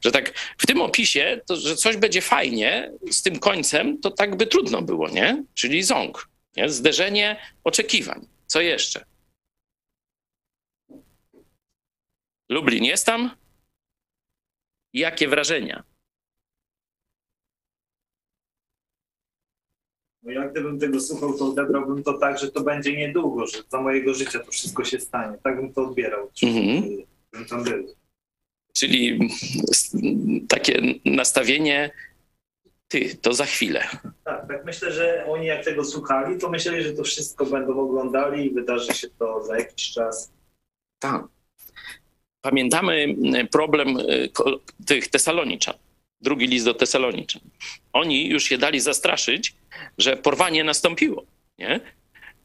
Że tak w tym opisie, to, że coś będzie fajnie z tym końcem, to tak by trudno było, nie? Czyli ząg, nie? zderzenie oczekiwań. Co jeszcze? Lublin jest tam? Jakie wrażenia? No ja gdybym tego słuchał, to odebrałbym to tak, że to będzie niedługo, że za mojego życia to wszystko się stanie. Tak bym to odbierał, Mhm. bym tam był. Czyli takie nastawienie, ty, to za chwilę. Tak, tak myślę, że oni jak tego słuchali, to myśleli, że to wszystko będą oglądali i wydarzy się to za jakiś czas. Tak. Pamiętamy mm, problem ko- tych Tesaloniczan. Drugi list do Tesaloniczan. Oni już się dali zastraszyć, że porwanie nastąpiło. Nie?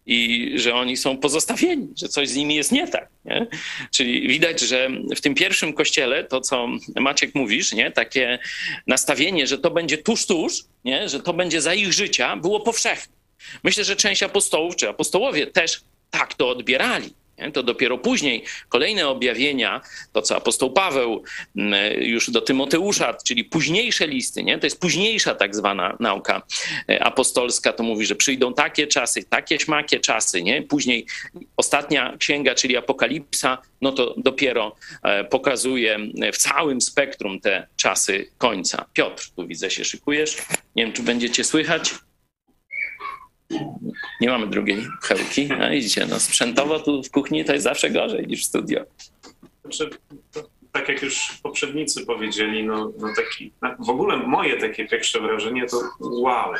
I że oni są pozostawieni, że coś z nimi jest nie tak. Nie? Czyli widać, że w tym pierwszym kościele, to co Maciek mówisz, nie? takie nastawienie, że to będzie tuż, tuż, nie? że to będzie za ich życia, było powszechne. Myślę, że część apostołów, czy apostołowie też tak to odbierali. To dopiero później kolejne objawienia, to co apostoł Paweł mm, już do Tymoteusza, czyli późniejsze listy, nie? to jest późniejsza tak zwana nauka e, apostolska, to mówi, że przyjdą takie czasy, takie śmakie czasy, nie? Później ostatnia księga, czyli Apokalipsa, no to dopiero e, pokazuje w całym spektrum te czasy końca. Piotr, tu widzę się szykujesz. Nie wiem, czy będziecie słychać. Nie mamy drugiej pchełki. No widzicie, no sprzętowo tu w kuchni to jest zawsze gorzej niż w studio. Znaczy, tak jak już poprzednicy powiedzieli, no, no taki, w ogóle moje takie pierwsze wrażenie to wow,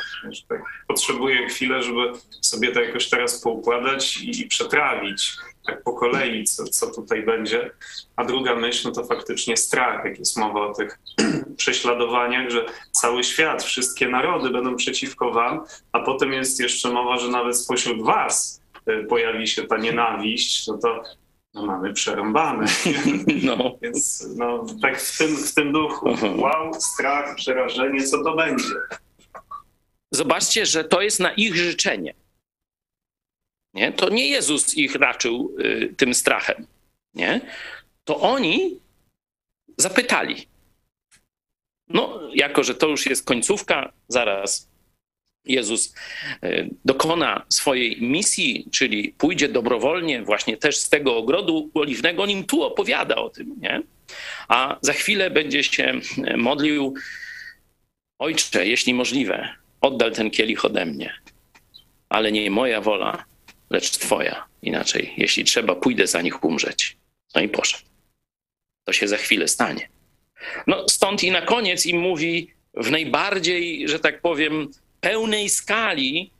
tak, potrzebuję chwilę, żeby sobie to jakoś teraz poukładać i, i przetrawić tak po kolei, co, co tutaj będzie. A druga myśl, no to faktycznie strach, jak jest mowa o tych prześladowaniach, że cały świat, wszystkie narody będą przeciwko wam, a potem jest jeszcze mowa, że nawet spośród was y, pojawi się ta nienawiść, no to no mamy przerąbane. No. Więc no, tak w tym, w tym duchu. Wow, strach, przerażenie, co to będzie? Zobaczcie, że to jest na ich życzenie. Nie? To nie Jezus ich raczył y, tym strachem. Nie? To oni zapytali. No, jako że to już jest końcówka, zaraz Jezus y, dokona swojej misji, czyli pójdzie dobrowolnie właśnie też z tego ogrodu oliwnego, on im tu opowiada o tym, nie? A za chwilę będzie się modlił, Ojcze, jeśli możliwe, oddal ten kielich ode mnie, ale nie moja wola, lecz Twoja. Inaczej, jeśli trzeba, pójdę za nich umrzeć. No i poszedł. To się za chwilę stanie. No stąd i na koniec im mówi w najbardziej, że tak powiem, pełnej skali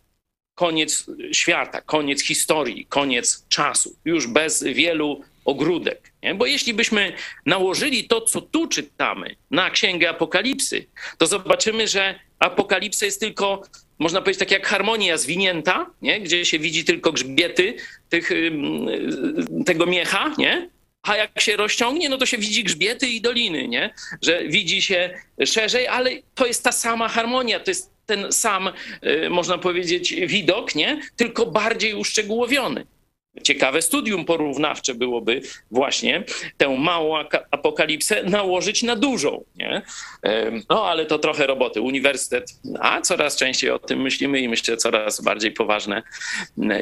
koniec świata, koniec historii, koniec czasu, już bez wielu ogródek. Nie? Bo jeśli byśmy nałożyli to, co tu czytamy, na Księgę Apokalipsy, to zobaczymy, że Apokalipsa jest tylko, można powiedzieć, tak jak harmonia zwinięta, nie? gdzie się widzi tylko grzbiety tych, tego miecha, nie? a jak się rozciągnie, no to się widzi grzbiety i doliny, nie? że widzi się szerzej, ale to jest ta sama harmonia, to jest ten sam, y, można powiedzieć, widok, nie? tylko bardziej uszczegółowiony. Ciekawe studium porównawcze byłoby właśnie tę małą apokalipsę nałożyć na dużą. Nie? No ale to trochę roboty. Uniwersytet, a coraz częściej o tym myślimy i myślę, coraz bardziej poważne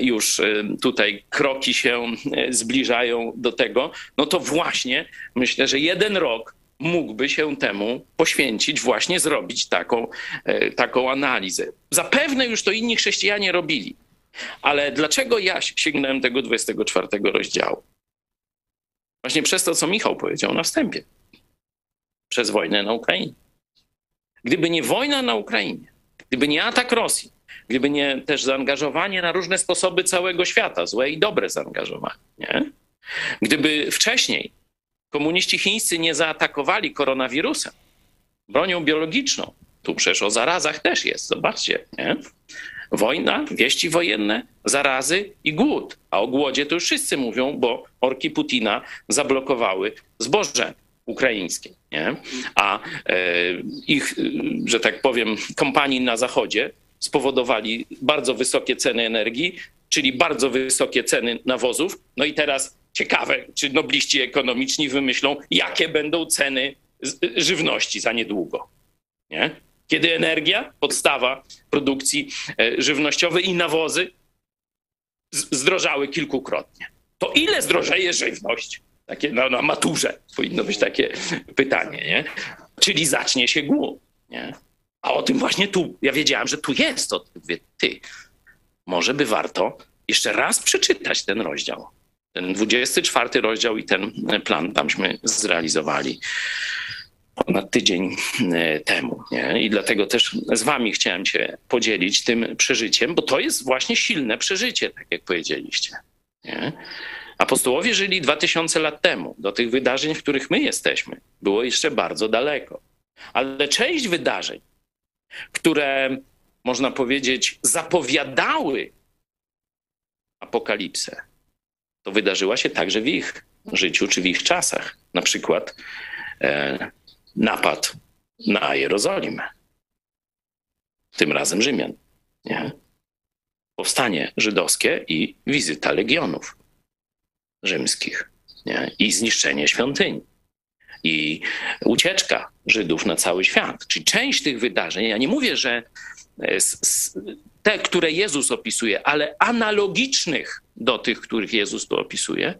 już y, tutaj kroki się zbliżają do tego. No to właśnie myślę, że jeden rok mógłby się temu poświęcić, właśnie zrobić taką, e, taką analizę. Zapewne już to inni chrześcijanie robili, ale dlaczego ja sięgnąłem tego 24 rozdziału? Właśnie przez to, co Michał powiedział na wstępie. Przez wojnę na Ukrainie. Gdyby nie wojna na Ukrainie, gdyby nie atak Rosji, gdyby nie też zaangażowanie na różne sposoby całego świata, złe i dobre zaangażowanie, nie? gdyby wcześniej komuniści chińscy nie zaatakowali koronawirusem, bronią biologiczną, tu przecież o zarazach też jest, zobaczcie, nie? Wojna, wieści wojenne, zarazy i głód. A o głodzie to już wszyscy mówią, bo orki Putina zablokowały zboże ukraińskie. Nie? A e, ich, że tak powiem, kompanii na zachodzie spowodowali bardzo wysokie ceny energii, czyli bardzo wysokie ceny nawozów. No i teraz ciekawe, czy nobliści ekonomiczni wymyślą, jakie będą ceny żywności za niedługo. Nie? Kiedy energia, podstawa produkcji e, żywnościowej i nawozy zdrożały kilkukrotnie. To ile zdrożeje żywność? Takie na, na maturze powinno być takie pytanie, nie? Czyli zacznie się głód, nie? A o tym właśnie tu, ja wiedziałem, że tu jest, o mówię, ty, może by warto jeszcze raz przeczytać ten rozdział. Ten 24 rozdział i ten plan tamśmy zrealizowali ponad tydzień e, temu. Nie? I dlatego też z wami chciałem się podzielić tym przeżyciem, bo to jest właśnie silne przeżycie, tak jak powiedzieliście. Nie? Apostołowie żyli 2000 lat temu. Do tych wydarzeń, w których my jesteśmy, było jeszcze bardzo daleko. Ale część wydarzeń, które można powiedzieć zapowiadały apokalipsę, to wydarzyła się także w ich życiu czy w ich czasach. Na przykład e, napad na Jerozolimę. Tym razem Rzymian. Nie? Powstanie żydowskie i wizyta legionów rzymskich. Nie? I zniszczenie świątyni. I ucieczka Żydów na cały świat. Czyli część tych wydarzeń, ja nie mówię, że e, te, które Jezus opisuje, ale analogicznych do tych, których Jezus tu opisuje,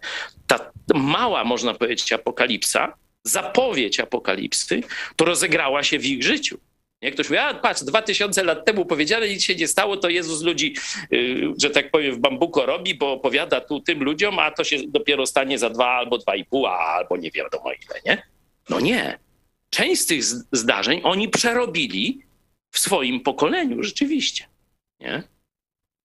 ta mała, można powiedzieć, apokalipsa, zapowiedź apokalipsy, to rozegrała się w ich życiu. Jak ktoś mówi, a patrz, dwa tysiące lat temu powiedziane, nic się nie stało, to Jezus ludzi, yy, że tak powiem, w bambuko robi, bo opowiada tu tym ludziom, a to się dopiero stanie za dwa albo dwa i pół, albo nie wiadomo ile, nie? No nie. Część z tych zdarzeń oni przerobili w swoim pokoleniu rzeczywiście, nie?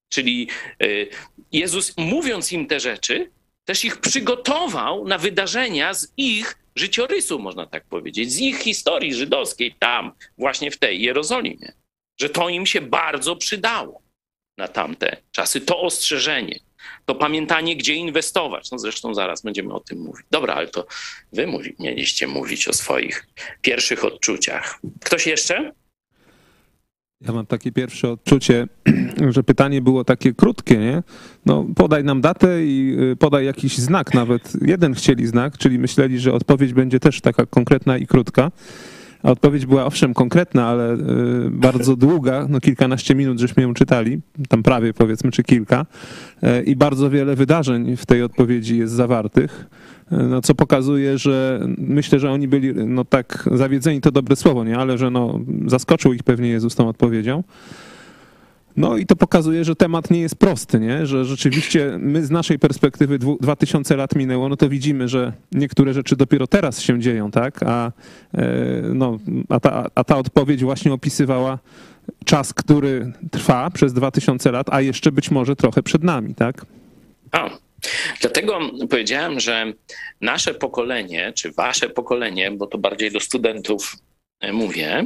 Czyli yy, Jezus, mówiąc im te rzeczy, też ich przygotował na wydarzenia z ich życiorysu, można tak powiedzieć, z ich historii żydowskiej tam, właśnie w tej Jerozolimie. Że to im się bardzo przydało na tamte czasy. To ostrzeżenie, to pamiętanie, gdzie inwestować. No zresztą zaraz będziemy o tym mówić. Dobra, ale to wy mieliście mówić o swoich pierwszych odczuciach. Ktoś jeszcze? Ja mam takie pierwsze odczucie, że pytanie było takie krótkie, nie? No, podaj nam datę i y, podaj jakiś znak, nawet jeden chcieli znak, czyli myśleli, że odpowiedź będzie też taka konkretna i krótka. A odpowiedź była owszem konkretna, ale y, bardzo długa, no kilkanaście minut żeśmy ją czytali, tam prawie powiedzmy, czy kilka. Y, I bardzo wiele wydarzeń w tej odpowiedzi jest zawartych no, co pokazuje, że myślę, że oni byli no tak zawiedzeni, to dobre słowo, nie, ale że no, zaskoczył ich pewnie Jezus tą odpowiedzią. No i to pokazuje, że temat nie jest prosty, nie? że rzeczywiście my z naszej perspektywy dwu- 2000 lat minęło, no to widzimy, że niektóre rzeczy dopiero teraz się dzieją, tak? A, e, no, a, ta, a ta odpowiedź właśnie opisywała czas, który trwa przez 2000 lat, a jeszcze być może trochę przed nami, tak? A, dlatego powiedziałem, że nasze pokolenie, czy wasze pokolenie, bo to bardziej do studentów e, mówię,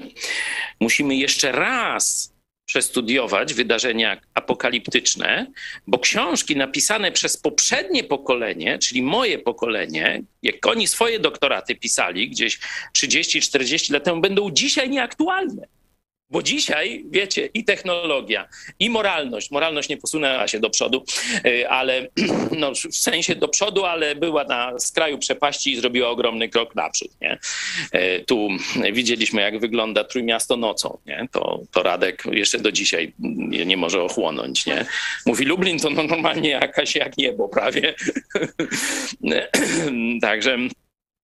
musimy jeszcze raz przestudiować wydarzenia apokaliptyczne, bo książki napisane przez poprzednie pokolenie, czyli moje pokolenie, jak oni swoje doktoraty pisali gdzieś 30-40 lat temu, będą dzisiaj nieaktualne. Bo dzisiaj, wiecie, i technologia, i moralność, moralność nie posunęła się do przodu, y, ale no, w sensie do przodu, ale była na skraju przepaści i zrobiła ogromny krok naprzód. Nie? Y, Tu widzieliśmy, jak wygląda Trójmiasto nocą. Nie? To, to Radek jeszcze do dzisiaj nie, nie może ochłonąć. Nie? Mówi Lublin to no, normalnie jakaś jak niebo prawie. Także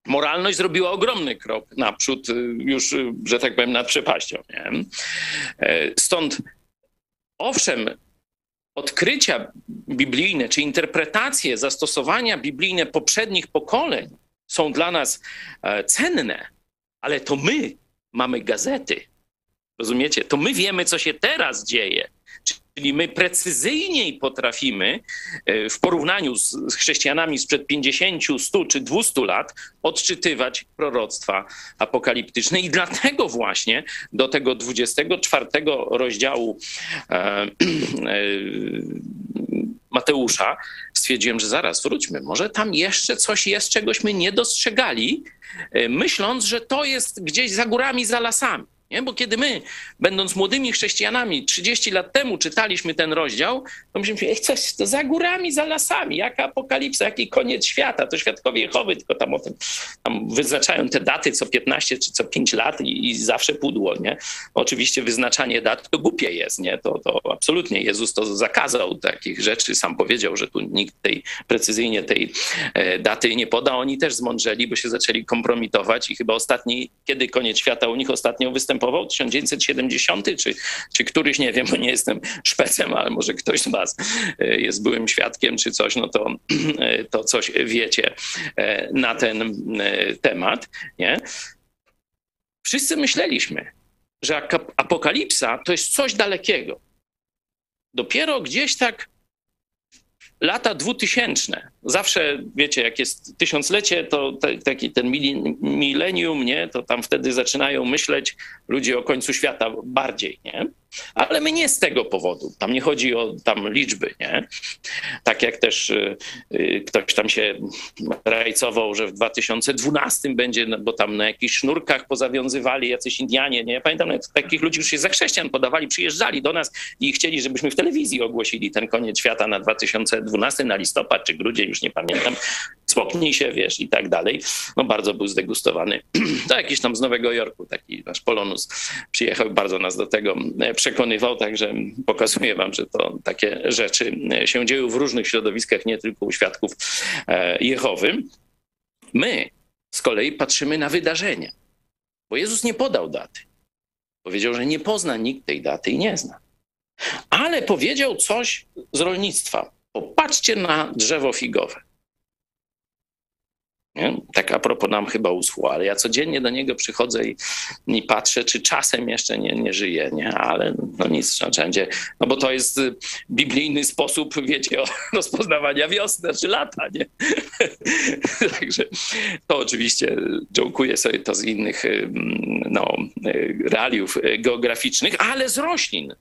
moralność zrobiła ogromny krok naprzód, y, już, y, że tak powiem, nad przepaścią. Nie? E, Stąd, owszem, odkrycia biblijne, czy interpretacje, zastosowania biblijne poprzednich pokoleń są dla nas e, cenne, ale to my mamy gazety. Rozumiecie? To my wiemy, co się teraz dzieje. Czyli my precyzyjniej potrafimy e, w porównaniu z chrześcijanami sprzed 50, 100 czy 200 lat odczytywać proroctwa apokaliptyczne. I dlatego właśnie do tego 24 rozdziału e, e, Mateusza stwierdziłem, że zaraz wróćmy. Może tam jeszcze coś jest, czegośmy nie dostrzegali, myśląc, że to jest gdzieś za górami, za lasami. Nie? Bo kiedy my, będąc młodymi chrześcijanami, 30 lat temu czytaliśmy ten rozdział, to myśleliśmy, ej, coś to za górami, za lasami, jaka apokalipsa, jaki koniec świata, to świadkowie Jehowy, tylko tam o tym tam wyznaczają te daty co 15 czy co 5 lat i, i zawsze pudło, nie? Oczywiście wyznaczanie dat to głupie jest, nie? To, to absolutnie Jezus to zakazał takich rzeczy, sam powiedział, że tu nikt tej precyzyjnie tej e, daty nie poda. Oni też zmądrzeli, bo się zaczęli kompromitować i chyba ostatni, kiedy koniec świata u nich ostatnio występował, 1970 czy, czy któryś, nie wiem, bo nie jestem szpecem, ale może ktoś z was e, jest byłym świadkiem czy coś, no to, e, to coś wiecie e, na ten temat, nie? Wszyscy myśleliśmy, że apokalipsa to jest coś dalekiego. Dopiero gdzieś tak lata dwutysięczne. Zawsze, wiecie, jak jest tysiąclecie, to te, taki ten milenium, nie, to tam wtedy zaczynają myśleć ludzie o końcu świata bardziej, nie? Ale my nie z tego powodu. Tam nie chodzi o tam liczby, nie? Tak jak też y, y, ktoś tam się rajcował, że w 2012 będzie, no, bo tam na jakichś sznurkach pozawiązywali jacyś Indianie, nie? Pamiętam nawet takich ludzi, którzy się za chrześcijan podawali, przyjeżdżali do nas i chcieli, żebyśmy w telewizji ogłosili ten koniec świata na 2012, na listopad czy grudzień, już nie pamiętam. Spoknij się, wiesz, i tak dalej. No bardzo był zdegustowany. To jakiś tam z Nowego Jorku, taki nasz Polonus przyjechał, bardzo nas do tego e, przekonywał, także pokazuję wam, że to takie rzeczy e, się dzieją w różnych środowiskach, nie tylko u świadków e, Jehowy. My z kolei patrzymy na wydarzenia, bo Jezus nie podał daty. Powiedział, że nie pozna nikt tej daty i nie zna. Ale powiedział coś z rolnictwa. Popatrzcie na drzewo figowe. Nie? Tak a propos nam chyba uschło, ale ja codziennie do niego przychodzę i, i patrzę, czy czasem jeszcze nie, nie żyje, nie? ale no nic, no, wszędzie, no bo to jest y, biblijny sposób, wiecie, rozpoznawania wiosny czy lata, nie? Także to oczywiście jołkuję sobie to z innych y, no, y, realiów y, geograficznych, ale z roślin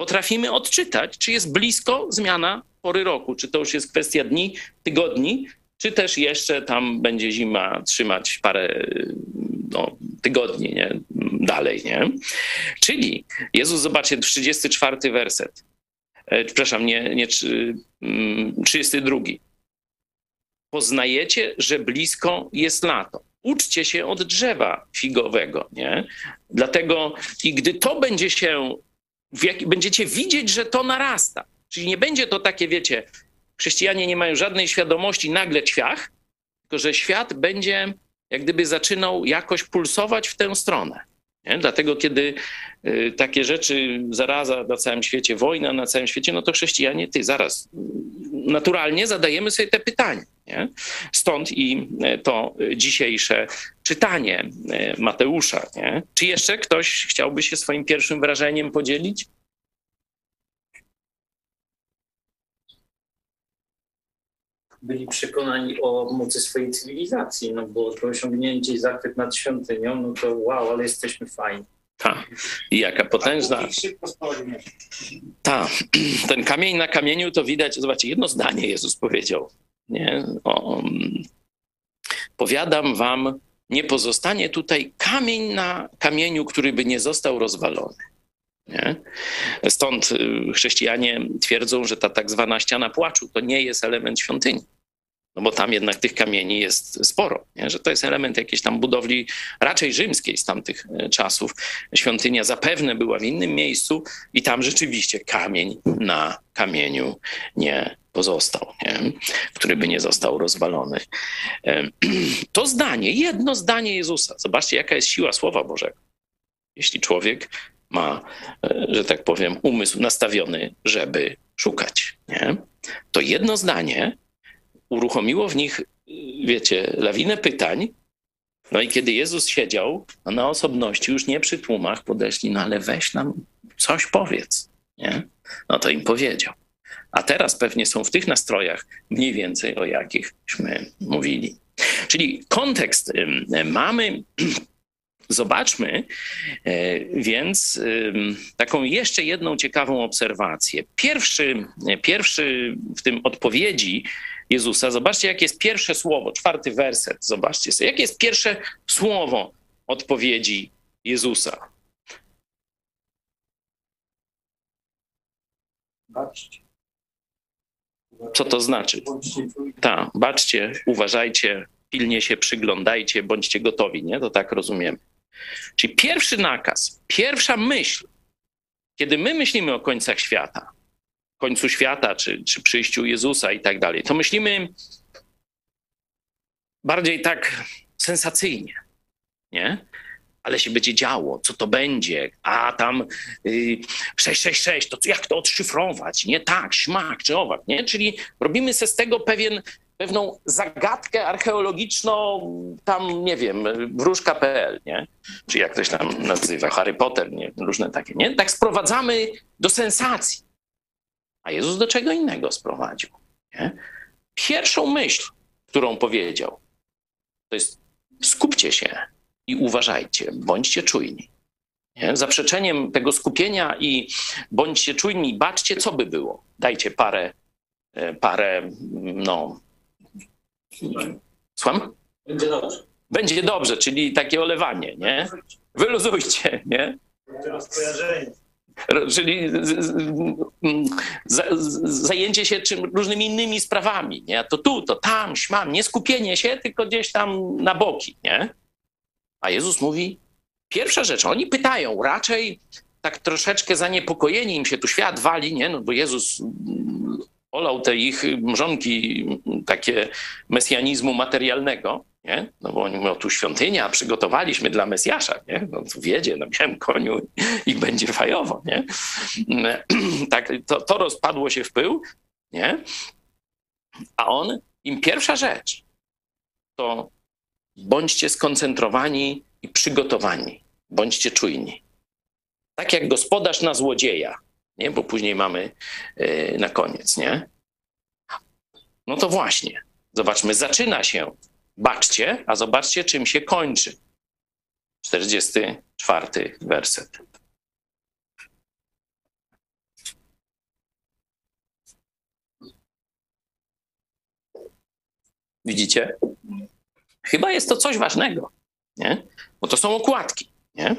potrafimy odczytać, czy jest blisko zmiana pory roku, czy to już jest kwestia dni, tygodni, czy też jeszcze tam będzie zima trzymać parę no, tygodni nie? dalej. Nie? Czyli Jezus, zobaczcie, 34 werset. E, przepraszam, nie, nie trzy- mm, 32. Poznajecie, że blisko jest lato. Uczcie się od drzewa figowego, nie? Dlatego i gdy to będzie się, jak, będziecie widzieć, że to narasta. Czyli nie będzie to takie, wiecie, chrześcijanie nie mają żadnej świadomości, nagle ćwiach, tylko że świat będzie jak gdyby zaczynał jakoś pulsować w tę stronę. Nie? Dlatego, kiedy y, takie rzeczy, zaraza na całym świecie, wojna na całym świecie, no to chrześcijanie, ty zaraz, naturalnie zadajemy sobie te pytania. Nie? Stąd i e, to dzisiejsze czytanie e, Mateusza. Nie? Czy jeszcze ktoś chciałby się swoim pierwszym wrażeniem podzielić? byli przekonani o mocy swojej cywilizacji, no bo to osiągnięcie i zachwyt nad świątynią, no to wow, ale jesteśmy fajni. Ta. I jaka potężna. Ta. Ten kamień na kamieniu to widać, zobaczcie, jedno zdanie Jezus powiedział. Nie? O, um, powiadam wam, nie pozostanie tutaj kamień na kamieniu, który by nie został rozwalony. Nie? Stąd y, chrześcijanie twierdzą, że ta tak zwana ściana płaczu to nie jest element świątyni. No bo tam jednak tych kamieni jest sporo, nie? że to jest element jakiejś tam budowli raczej rzymskiej z tamtych y, czasów. Świątynia zapewne była w innym miejscu i tam rzeczywiście kamień na kamieniu nie pozostał, nie? który by nie został rozwalony. To zdanie, jedno zdanie Jezusa, zobaczcie jaka jest siła Słowa Bożego. Jeśli człowiek ma, e, że tak powiem, umysł nastawiony, żeby szukać. Nie? To jedno zdanie uruchomiło w nich, wiecie, lawinę pytań. No i kiedy Jezus siedział no na osobności, już nie przy tłumach, podeszli, no ale weź nam coś powiedz. Nie? No to im powiedział. A teraz pewnie są w tych nastrojach mniej więcej, o jakichśmy mówili. Czyli kontekst mamy Zobaczmy e, więc taką jeszcze jedną ciekawą obserwację. Pierwszy, pierwszy w tym odpowiedzi Jezusa, zobaczcie, jakie jest pierwsze słowo, czwarty werset, zobaczcie sobie, jakie jest pierwsze słowo odpowiedzi Jezusa. Baczcie. Co to znaczy? Tak, baczcie, uważajcie, pilnie się przyglądajcie, bądźcie gotowi, nie? To tak rozumiem. Czyli pierwszy nakaz, pierwsza myśl, kiedy my myślimy o końcach świata, końcu świata, czy, czy przyjściu Jezusa i tak dalej, to myślimy bardziej tak sensacyjnie, nie? Ale się będzie działo, co to będzie, a tam y, 666, to jak to odszyfrować, nie? Tak, śmak czy owak, nie? Czyli robimy se z tego pewien pewną zagadkę archeologiczną, tam nie wiem, wróżka.pl, nie? Czy jak ktoś tam nazywa, Harry Potter, nie? Różne takie, nie? Tak sprowadzamy do sensacji. A Jezus do czego innego sprowadził, nie? Pierwszą myśl, którą powiedział, to jest skupcie się i uważajcie, bądźcie czujni. Nie? Zaprzeczeniem tego skupienia i bądźcie czujni, baczcie, co by było. Dajcie parę, e, parę no, Słucham? Będzie dobrze. Będzie dobrze, czyli takie olewanie, nie? Wyluzujcie, nie? Czyli zajęcie się czym, różnymi innymi sprawami, nie? To tu, to tam, śmam, nie skupienie się, tylko gdzieś tam na boki, nie? A Jezus mówi, pierwsza rzecz, oni pytają, raczej tak troszeczkę zaniepokojeni im się tu świat wali, nie? No bo Jezus olał te ich mrzonki takie mesjanizmu materialnego, nie? No bo oni mówią, tu świątynia, przygotowaliśmy dla Mesjasza, nie? No tu wiedzie na białym koniu i będzie fajowo, nie? Tak, to, to rozpadło się w pył, nie? A on, im pierwsza rzecz, to bądźcie skoncentrowani i przygotowani, bądźcie czujni. Tak jak gospodarz na złodzieja, nie? bo później mamy yy, na koniec, nie? No to właśnie, zobaczmy, zaczyna się, baczcie, a zobaczcie, czym się kończy. 44 werset. Widzicie? Chyba jest to coś ważnego, nie? bo to są okładki. Nie?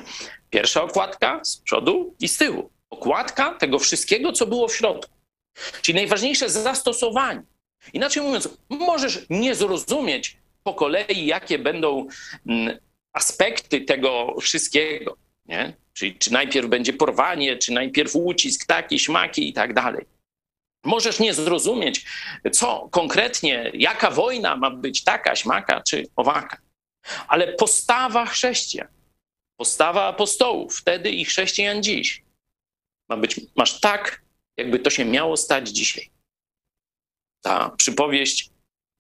Pierwsza okładka z przodu i z tyłu okładka tego wszystkiego, co było w środku. Czyli najważniejsze zastosowanie. Inaczej mówiąc, możesz nie zrozumieć po kolei, jakie będą mm, aspekty tego wszystkiego. Nie? Czyli czy najpierw będzie porwanie, czy najpierw ucisk, taki, śmaki i tak dalej. Możesz nie zrozumieć, co konkretnie, jaka wojna ma być taka, śmaka czy owaka. Ale postawa chrześcijan, Postawa apostołów wtedy i chrześcijan dziś ma być, masz tak, jakby to się miało stać dzisiaj. Ta przypowieść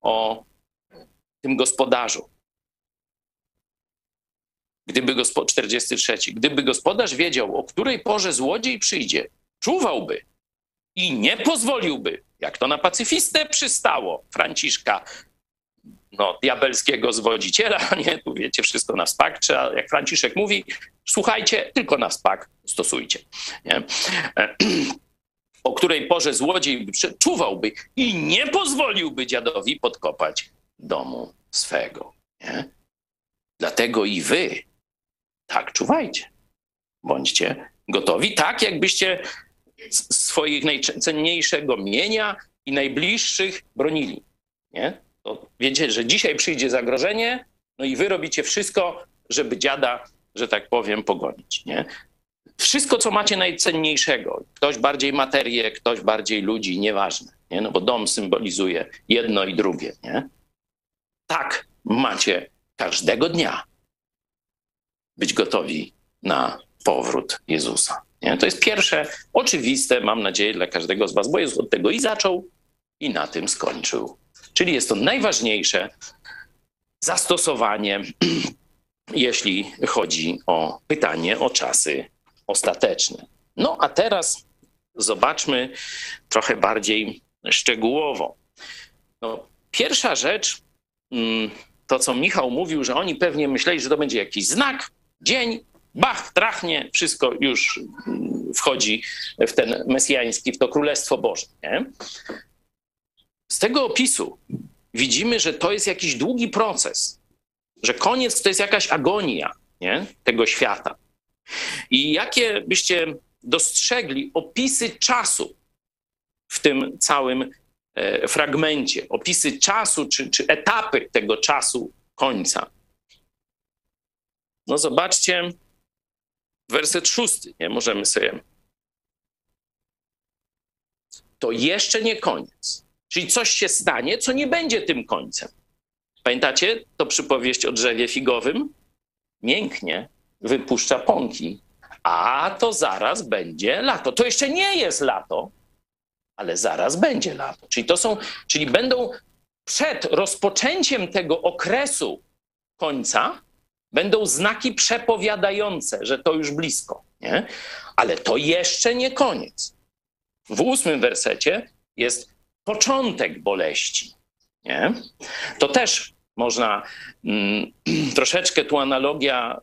o tym gospodarzu. Gdyby gospod, 43. Gdyby gospodarz wiedział, o której porze złodziej przyjdzie, czuwałby i nie pozwoliłby, jak to na pacyfistę przystało Franciszka, no, diabelskiego zwodziciela, nie, tu wiecie, wszystko na spak, trzeba, jak Franciszek mówi, słuchajcie, tylko na spak stosujcie. Nie? O której porze złodziej czuwałby i nie pozwoliłby dziadowi podkopać domu swego. Nie? Dlatego i wy tak czuwajcie. Bądźcie gotowi, tak jakbyście swoich najcenniejszego mienia i najbliższych bronili. Nie? To wiecie, że dzisiaj przyjdzie zagrożenie, no i wy robicie wszystko, żeby dziada, że tak powiem, pogonić. Nie? Wszystko, co macie najcenniejszego, ktoś bardziej materię, ktoś bardziej ludzi, nieważne, nie? no bo dom symbolizuje jedno i drugie. Nie? Tak macie każdego dnia być gotowi na powrót Jezusa. Nie? To jest pierwsze, oczywiste, mam nadzieję, dla każdego z Was, bo Jezus od tego i zaczął, i na tym skończył. Czyli jest to najważniejsze zastosowanie, jeśli chodzi o pytanie o czasy ostateczne. No a teraz zobaczmy trochę bardziej szczegółowo. No, pierwsza rzecz, mm, to co Michał mówił, że oni pewnie myśleli, że to będzie jakiś znak, dzień, bach, trachnie, wszystko już mm, wchodzi w ten mesjański, w to Królestwo Boże. Nie? Z tego opisu widzimy, że to jest jakiś długi proces, że koniec to jest jakaś agonia nie? tego świata. I jakie byście dostrzegli opisy czasu w tym całym e, fragmencie, opisy czasu czy, czy etapy tego czasu końca? No zobaczcie, werset szósty, nie możemy sobie. To jeszcze nie koniec. Czyli coś się stanie, co nie będzie tym końcem. Pamiętacie to przypowieść o drzewie figowym? Mięknie wypuszcza pąki, a to zaraz będzie lato. To jeszcze nie jest lato, ale zaraz będzie lato. Czyli to są, czyli będą przed rozpoczęciem tego okresu końca, będą znaki przepowiadające, że to już blisko. Nie? Ale to jeszcze nie koniec. W ósmym wersecie jest początek boleści. Nie? To też można mm, troszeczkę tu analogia,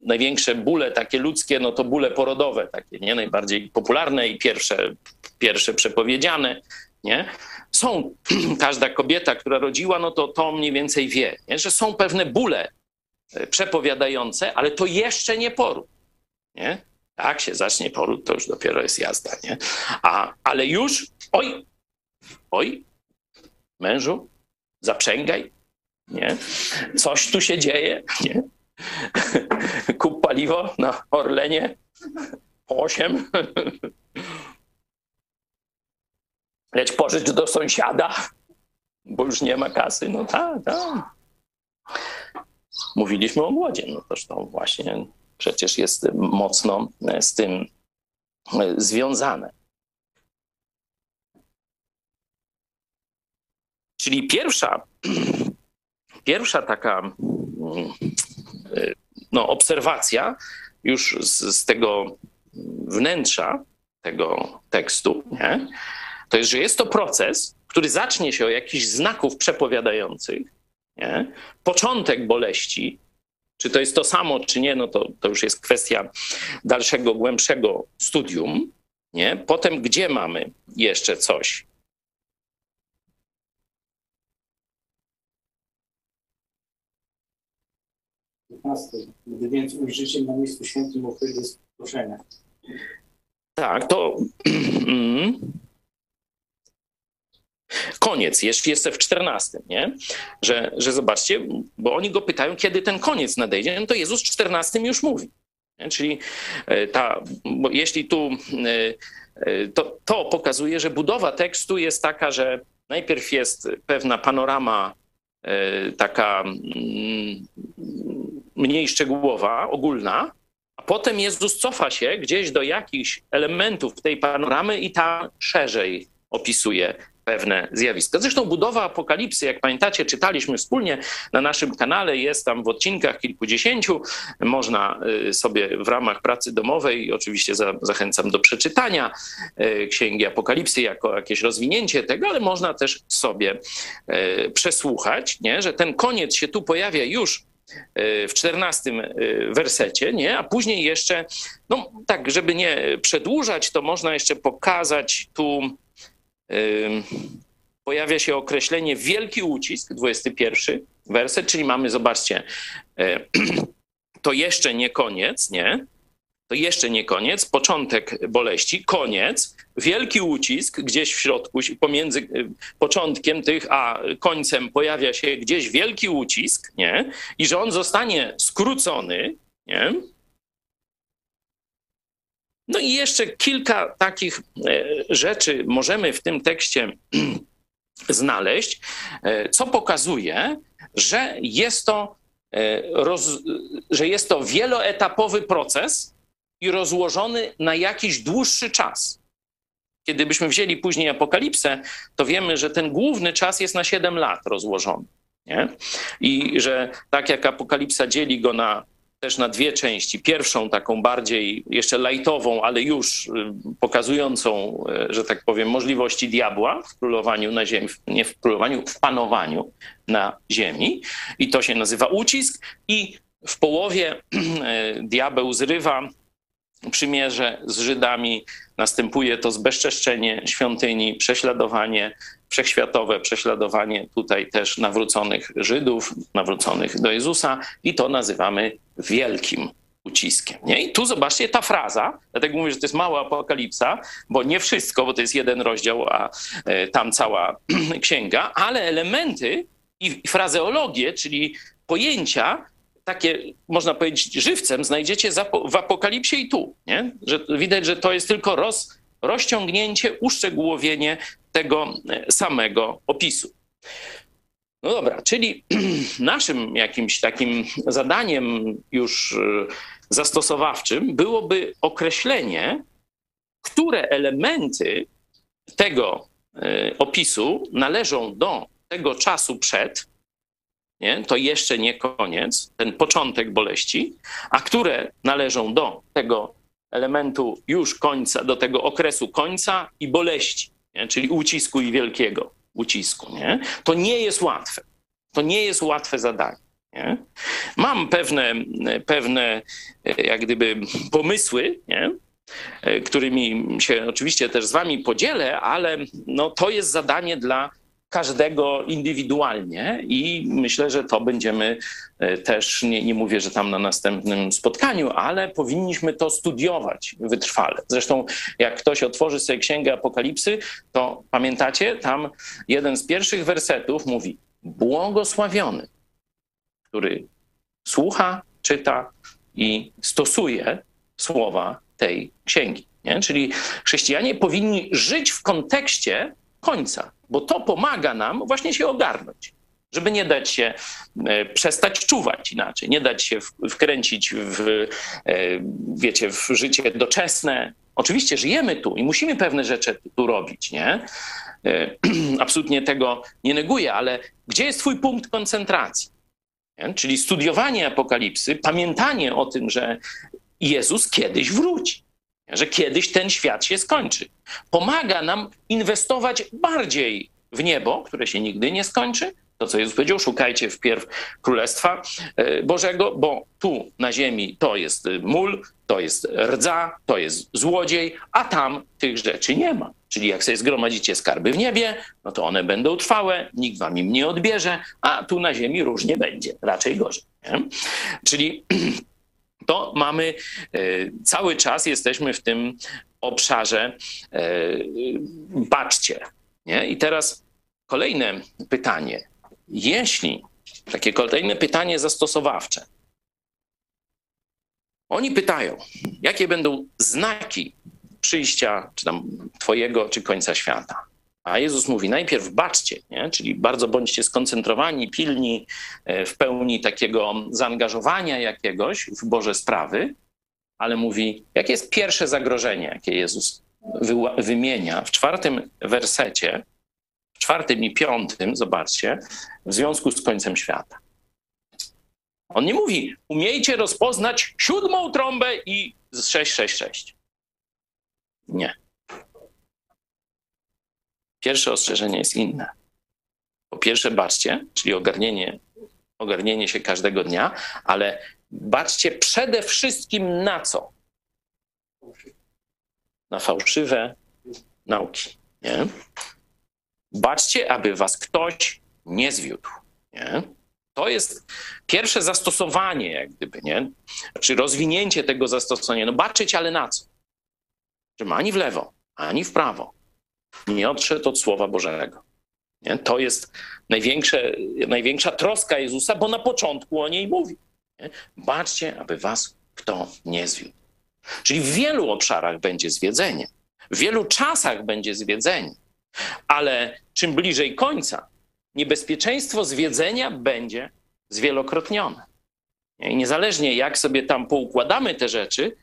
największe bóle takie ludzkie, no to bóle porodowe, takie nie najbardziej popularne i pierwsze, pierwsze przepowiedziane. Nie? Są, każda kobieta, która rodziła, no to to mniej więcej wie, nie? że są pewne bóle przepowiadające, ale to jeszcze nie poród. Nie? Tak się zacznie poród, to już dopiero jest jazda. Nie? A, ale już, oj, oj, mężu, zaprzęgaj, nie? Coś tu się dzieje, nie? Kup paliwo na Orlenie, osiem. Leć pożycz do sąsiada, bo już nie ma kasy. No tak, tak. Mówiliśmy o głodzie, no to właśnie przecież jest mocno z tym związane. Czyli pierwsza, pierwsza taka mm, no, obserwacja już z, z tego wnętrza tego tekstu, nie? to jest, że jest to proces, który zacznie się od jakichś znaków przepowiadających, nie? początek boleści, czy to jest to samo, czy nie, no to, to już jest kwestia dalszego, głębszego studium. Nie? Potem gdzie mamy jeszcze coś? 15. Gdy więc ujrzycie na miejscu świętym ofierze proszenia. Tak, to koniec, jeśli jest w 14, nie? Że, że zobaczcie, bo oni go pytają, kiedy ten koniec nadejdzie, no to Jezus w 14 już mówi. Nie? Czyli e, ta, bo jeśli tu e, e, to, to pokazuje, że budowa tekstu jest taka, że najpierw jest pewna panorama taka mm, mniej szczegółowa, ogólna, a potem Jezus cofa się gdzieś do jakichś elementów tej panoramy i tam szerzej opisuje pewne zjawiska. Zresztą budowa apokalipsy, jak pamiętacie, czytaliśmy wspólnie na naszym kanale, jest tam w odcinkach kilkudziesięciu. Można y, sobie w ramach pracy domowej, oczywiście za, zachęcam do przeczytania y, Księgi Apokalipsy jako jakieś rozwinięcie tego, ale można też sobie y, przesłuchać, nie? że ten koniec się tu pojawia już w czternastym wersecie, nie? a później jeszcze, no tak, żeby nie przedłużać, to można jeszcze pokazać tu pojawia się określenie wielki ucisk, 21 werset, czyli mamy, zobaczcie, e, to jeszcze nie koniec, nie? To jeszcze nie koniec, początek boleści, koniec, wielki ucisk gdzieś w środku, pomiędzy e, początkiem tych a końcem pojawia się gdzieś wielki ucisk, nie? I że on zostanie skrócony, nie? No i jeszcze kilka takich e, rzeczy możemy w tym tekście znaleźć, e, co pokazuje, że jest to, e, roz, że jest to wieloetapowy proces i rozłożony na jakiś dłuższy czas. Kiedy byśmy wzięli później apokalipsę, to wiemy, że ten główny czas jest na 7 lat rozłożony. Nie? I że tak jak apokalipsa dzieli go na też na dwie części. Pierwszą, taką bardziej jeszcze lajtową, ale już y, pokazującą, y, że tak powiem, możliwości diabła w królowaniu na ziemi, nie w królowaniu, w panowaniu na ziemi. I to się nazywa ucisk. I w połowie y, diabeł zrywa przymierze z Żydami, następuje to zbezczeszczenie świątyni, prześladowanie wszechświatowe prześladowanie tutaj też nawróconych Żydów, nawróconych do Jezusa i to nazywamy wielkim uciskiem. Nie? I tu zobaczcie ta fraza, dlatego mówię, że to jest mała apokalipsa, bo nie wszystko, bo to jest jeden rozdział, a e, tam cała księga, ale elementy i frazeologię, czyli pojęcia, takie można powiedzieć żywcem, znajdziecie w apokalipsie i tu. Nie? Że widać, że to jest tylko roz, rozciągnięcie, uszczegółowienie tego e, samego opisu. No dobra, czyli naszym jakimś takim zadaniem już e, zastosowawczym byłoby określenie, które elementy tego e, opisu należą do tego czasu przed, nie? to jeszcze nie koniec, ten początek boleści, a które należą do tego elementu już końca, do tego okresu końca i boleści nie? czyli ucisku i wielkiego ucisku. Nie? To nie jest łatwe. To nie jest łatwe zadanie. Nie? Mam pewne, pewne jak gdyby pomysły, nie? którymi się oczywiście też z wami podzielę, ale no, to jest zadanie dla każdego indywidualnie i myślę, że to będziemy e, też, nie, nie mówię, że tam na następnym spotkaniu, ale powinniśmy to studiować wytrwale. Zresztą jak ktoś otworzy sobie Księgę Apokalipsy, to pamiętacie, tam jeden z pierwszych wersetów mówi błogosławiony, który słucha, czyta i stosuje słowa tej księgi. Nie? Czyli chrześcijanie powinni żyć w kontekście końca, bo to pomaga nam właśnie się ogarnąć, żeby nie dać się e, przestać czuwać inaczej, nie dać się wkręcić w, e, wiecie, w życie doczesne. Oczywiście żyjemy tu i musimy pewne rzeczy tu robić, nie? E, absolutnie tego nie neguję, ale gdzie jest twój punkt koncentracji? Nie? Czyli studiowanie apokalipsy, pamiętanie o tym, że Jezus kiedyś wróci że kiedyś ten świat się skończy. Pomaga nam inwestować bardziej w niebo, które się nigdy nie skończy. To, co Jezus powiedział, szukajcie wpierw Królestwa e, Bożego, bo tu na ziemi to jest mól, to jest rdza, to jest złodziej, a tam tych rzeczy nie ma. Czyli jak sobie zgromadzicie skarby w niebie, no to one będą trwałe, nikt wam im nie odbierze, a tu na ziemi różnie będzie, raczej gorzej. Nie? Czyli to mamy e, cały czas jesteśmy w tym obszarze e, baczcie. Nie? I teraz kolejne pytanie. Jeśli takie kolejne pytanie zastosowawcze. Oni pytają, jakie będą znaki przyjścia, czy tam Twojego, czy końca świata. A Jezus mówi najpierw baczcie, nie? czyli bardzo bądźcie skoncentrowani, pilni, e, w pełni takiego zaangażowania jakiegoś w Boże sprawy, ale mówi, jakie jest pierwsze zagrożenie, jakie Jezus wymienia w czwartym wersecie, w czwartym i piątym, zobaczcie, w związku z końcem świata. On nie mówi, umiejcie rozpoznać siódmą trąbę i 666. Nie. Pierwsze ostrzeżenie jest inne. Po pierwsze, baczcie, czyli ogarnienie, ogarnienie się każdego dnia, ale baczcie przede wszystkim na co? Na fałszywe nauki. Nie? Baczcie, aby was ktoś nie zwiódł. Nie? To jest pierwsze zastosowanie, jak gdyby, nie? Czy rozwinięcie tego zastosowania. No baczyć, ale na co? Żeby ani w lewo, ani w prawo nie odszedł od Słowa Bożego. Nie? To jest największe, największa troska Jezusa, bo na początku o niej mówi. Nie? Baczcie, aby was kto nie zwiódł. Czyli w wielu obszarach będzie zwiedzenie, w wielu czasach będzie zwiedzenie, ale czym bliżej końca, niebezpieczeństwo zwiedzenia będzie zwielokrotnione. I niezależnie jak sobie tam poukładamy te rzeczy,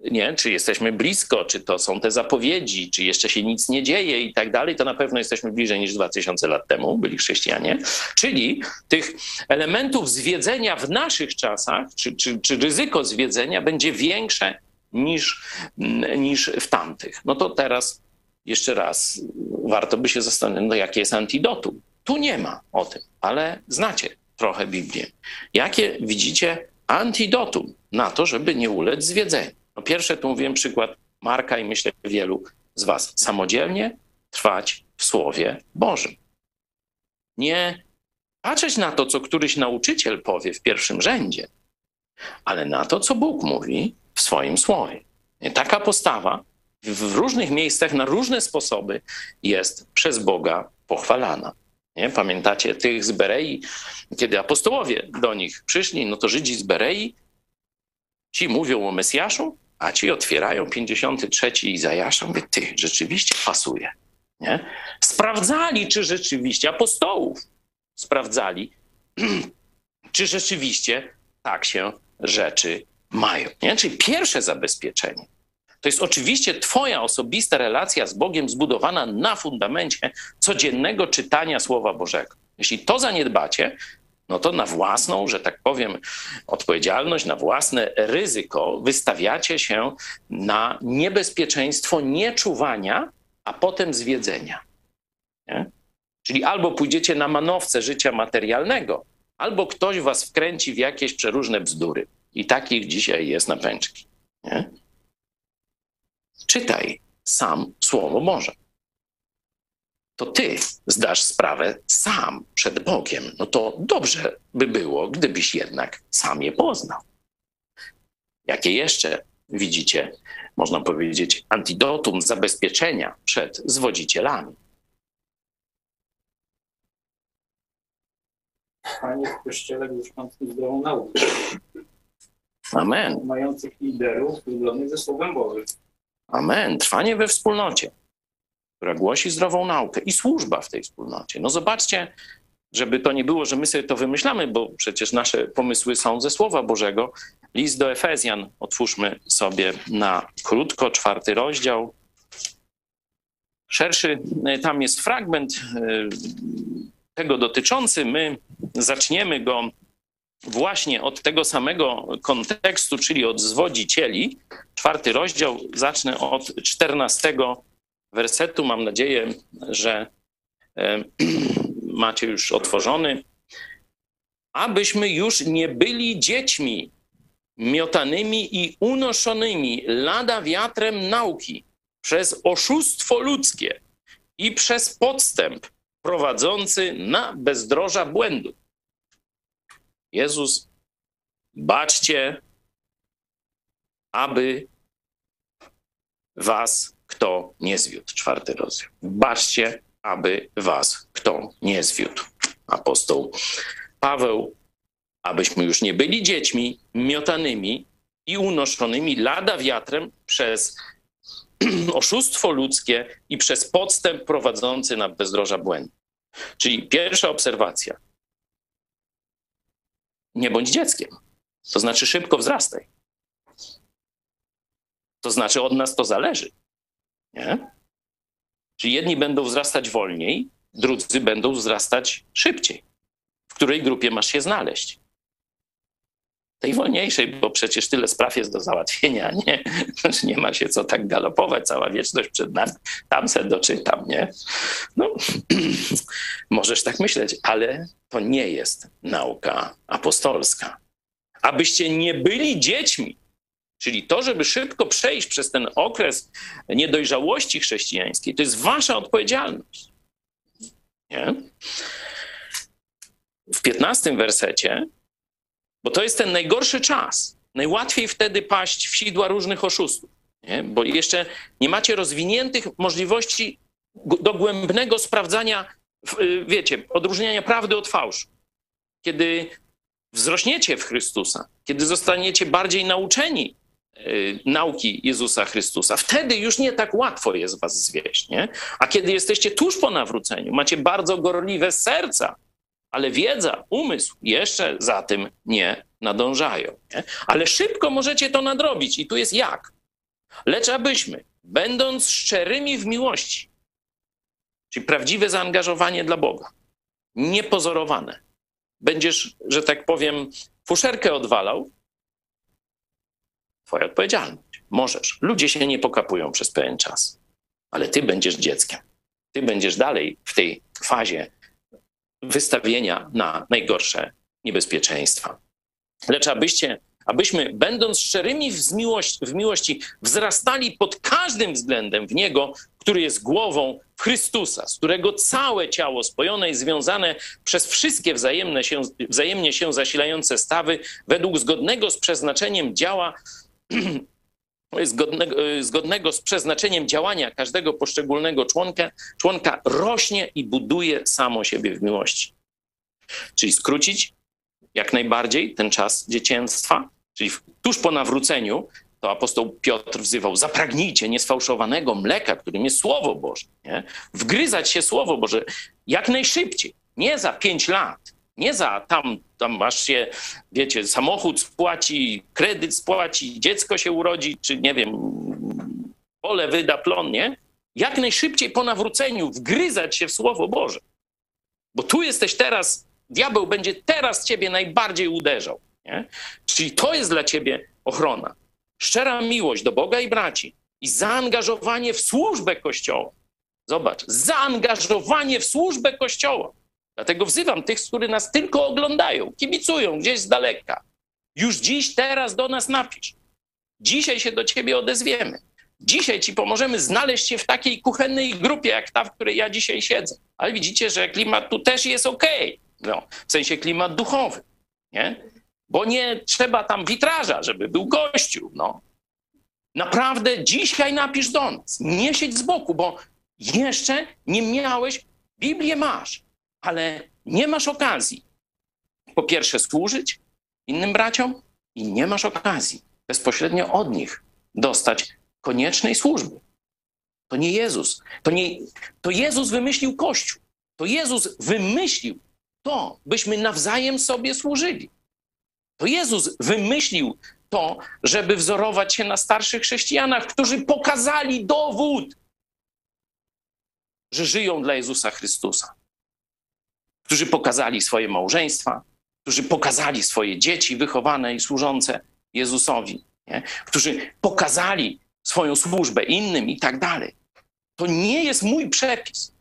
nie, czy jesteśmy blisko, czy to są te zapowiedzi, czy jeszcze się nic nie dzieje i tak dalej, to na pewno jesteśmy bliżej niż 2000 lat temu byli chrześcijanie. Czyli tych elementów zwiedzenia w naszych czasach, czy, czy, czy ryzyko zwiedzenia będzie większe niż, niż w tamtych. No to teraz jeszcze raz warto by się zastanowić, no jakie jest antidotum. Tu nie ma o tym, ale znacie trochę Biblię. Jakie widzicie antidotum na to, żeby nie ulec zwiedzeniu? No pierwsze, tu mówiłem przykład Marka i myślę wielu z Was. Samodzielnie trwać w Słowie Bożym. Nie patrzeć na to, co któryś nauczyciel powie w pierwszym rzędzie, ale na to, co Bóg mówi w swoim Słowie. Taka postawa w różnych miejscach, na różne sposoby jest przez Boga pochwalana. Nie? Pamiętacie tych z Berei, kiedy apostołowie do nich przyszli, no to Żydzi z Berei, ci mówią o Mesjaszu, a ci otwierają 53 Izajasza, mówię, ty, rzeczywiście pasuje. Nie? Sprawdzali, czy rzeczywiście, apostołów sprawdzali, czy rzeczywiście tak się rzeczy mają. Nie? Czyli pierwsze zabezpieczenie to jest oczywiście Twoja osobista relacja z Bogiem zbudowana na fundamencie codziennego czytania Słowa Bożego. Jeśli to zaniedbacie, no to na własną, że tak powiem, odpowiedzialność, na własne ryzyko wystawiacie się na niebezpieczeństwo nieczuwania, a potem zwiedzenia. Nie? Czyli albo pójdziecie na manowce życia materialnego, albo ktoś was wkręci w jakieś przeróżne bzdury. I takich dzisiaj jest na pęczki. Nie? Czytaj sam Słowo Boże to ty zdasz sprawę sam przed Bogiem. No to dobrze by było, gdybyś jednak sam je poznał. Jakie jeszcze widzicie, można powiedzieć, antidotum zabezpieczenia przed zwodzicielami? Panie w Kościele mieszczącym zdrową naukę. Amen. Mających liderów zgodnych ze Słowem Bożym. Amen. Trwanie we wspólnocie która głosi zdrową naukę i służba w tej wspólnocie. No zobaczcie, żeby to nie było, że my sobie to wymyślamy, bo przecież nasze pomysły są ze Słowa Bożego. List do Efezjan otwórzmy sobie na krótko, czwarty rozdział. Szerszy, e, tam jest fragment e, tego dotyczący. My zaczniemy go właśnie od tego samego kontekstu, czyli od zwodzicieli. Czwarty rozdział, zacznę od czternastego wersetu. Mam nadzieję, że e, macie już otworzony. Abyśmy już nie byli dziećmi miotanymi i unoszonymi lada wiatrem nauki przez oszustwo ludzkie i przez podstęp prowadzący na bezdroża błędu. Jezus, baczcie, aby was kto nie zwiódł. Czwarty rozdział. Baczcie, aby was kto nie zwiódł. Apostoł Paweł, abyśmy już nie byli dziećmi miotanymi i unoszonymi lada wiatrem przez oszustwo ludzkie i przez podstęp prowadzący na bezdroża błędu. Czyli pierwsza obserwacja. Nie bądź dzieckiem. To znaczy szybko wzrastaj. To znaczy od nas to zależy. Nie? Czyli jedni będą wzrastać wolniej, drudzy będą wzrastać szybciej. W której grupie masz się znaleźć? tej wolniejszej, bo przecież tyle spraw jest do załatwienia, nie? Nie ma się co tak galopować, cała wieczność przed nami, tam se doczytam, nie? No, możesz tak myśleć, ale to nie jest nauka apostolska. Abyście nie byli dziećmi, czyli to, żeby szybko przejść przez ten okres niedojrzałości chrześcijańskiej, to jest wasza odpowiedzialność. Nie? W 15 wersecie bo to jest ten najgorszy czas. Najłatwiej wtedy paść w sidła różnych oszustów, nie? bo jeszcze nie macie rozwiniętych możliwości dogłębnego sprawdzania, y, wiecie, odróżniania prawdy od fałszu. Kiedy wzrośniecie w Chrystusa, kiedy zostaniecie bardziej nauczeni nauki Jezusa Chrystusa, wtedy już nie tak łatwo jest was zwieść, nie? A kiedy jesteście tuż po nawróceniu, macie bardzo gorliwe serca, ale wiedza, umysł jeszcze za tym nie nadążają. Nie? Ale szybko możecie to nadrobić i tu jest jak. Lecz abyśmy, będąc szczerymi w miłości, czyli prawdziwe zaangażowanie dla Boga, niepozorowane, będziesz, że tak powiem, fuszerkę odwalał, twoja odpowiedzialność. Możesz. Ludzie się nie pokapują przez pewien czas, ale ty będziesz dzieckiem. Ty będziesz dalej w tej fazie wystawienia na najgorsze niebezpieczeństwa. Lecz abyście, abyśmy, będąc szczerymi w miłości, w miłości, wzrastali pod każdym względem w Niego, który jest głową Chrystusa, z którego całe ciało spojone i związane przez wszystkie wzajemne się, wzajemnie się zasilające stawy, według zgodnego z przeznaczeniem działa zgodnego, zgodnego z przeznaczeniem działania każdego poszczególnego członka, członka rośnie i buduje samo siebie w miłości. Czyli skrócić jak najbardziej ten czas dzieciństwa, czyli tuż po nawróceniu, to apostoł Piotr wzywał: zapragnijcie niesfałszowanego mleka, którym jest Słowo Boże. Nie? Wgryzać się Słowo Boże jak najszybciej, nie za pięć lat, nie za tam, tam masz się, wiecie, samochód spłaci, kredyt spłaci, dziecko się urodzi, czy nie wiem, pole wyda plon, nie? Jak najszybciej po nawróceniu wgryzać się w Słowo Boże. Bo tu jesteś teraz, diabeł będzie teraz ciebie najbardziej uderzał. Nie? Czyli to jest dla ciebie ochrona. Szczera miłość do Boga i braci i zaangażowanie w służbę Kościoła. Zobacz, zaangażowanie w służbę Kościoła. Dlatego wzywam tych, którzy nas tylko oglądają, kibicują gdzieś z daleka. Już dziś, teraz do nas napisz. Dzisiaj się do ciebie odezwiemy. Dzisiaj ci pomożemy znaleźć się w takiej kuchennej grupie, jak ta, w której ja dzisiaj siedzę. Ale widzicie, że klimat tu też jest ok. No, w sensie klimat duchowy. Nie? Bo nie trzeba tam witraża, żeby był gościu. No. Naprawdę dzisiaj napisz do nas. Nie siedź z boku, bo jeszcze nie miałeś, Biblię masz, ale nie masz okazji, po pierwsze, służyć innym braciom i nie masz okazji bezpośrednio od nich dostać koniecznej służby. To nie Jezus. To, nie, to Jezus wymyślił Kościół. To Jezus wymyślił to, byśmy nawzajem sobie służyli. To Jezus wymyślił to, żeby wzorować się na starszych chrześcijanach, którzy pokazali dowód, że żyją dla Jezusa Chrystusa którzy pokazali swoje małżeństwa, którzy pokazali swoje dzieci wychowane i służące Jezusowi, nie? którzy pokazali swoją służbę innym i tak dalej. To nie jest mój przepis.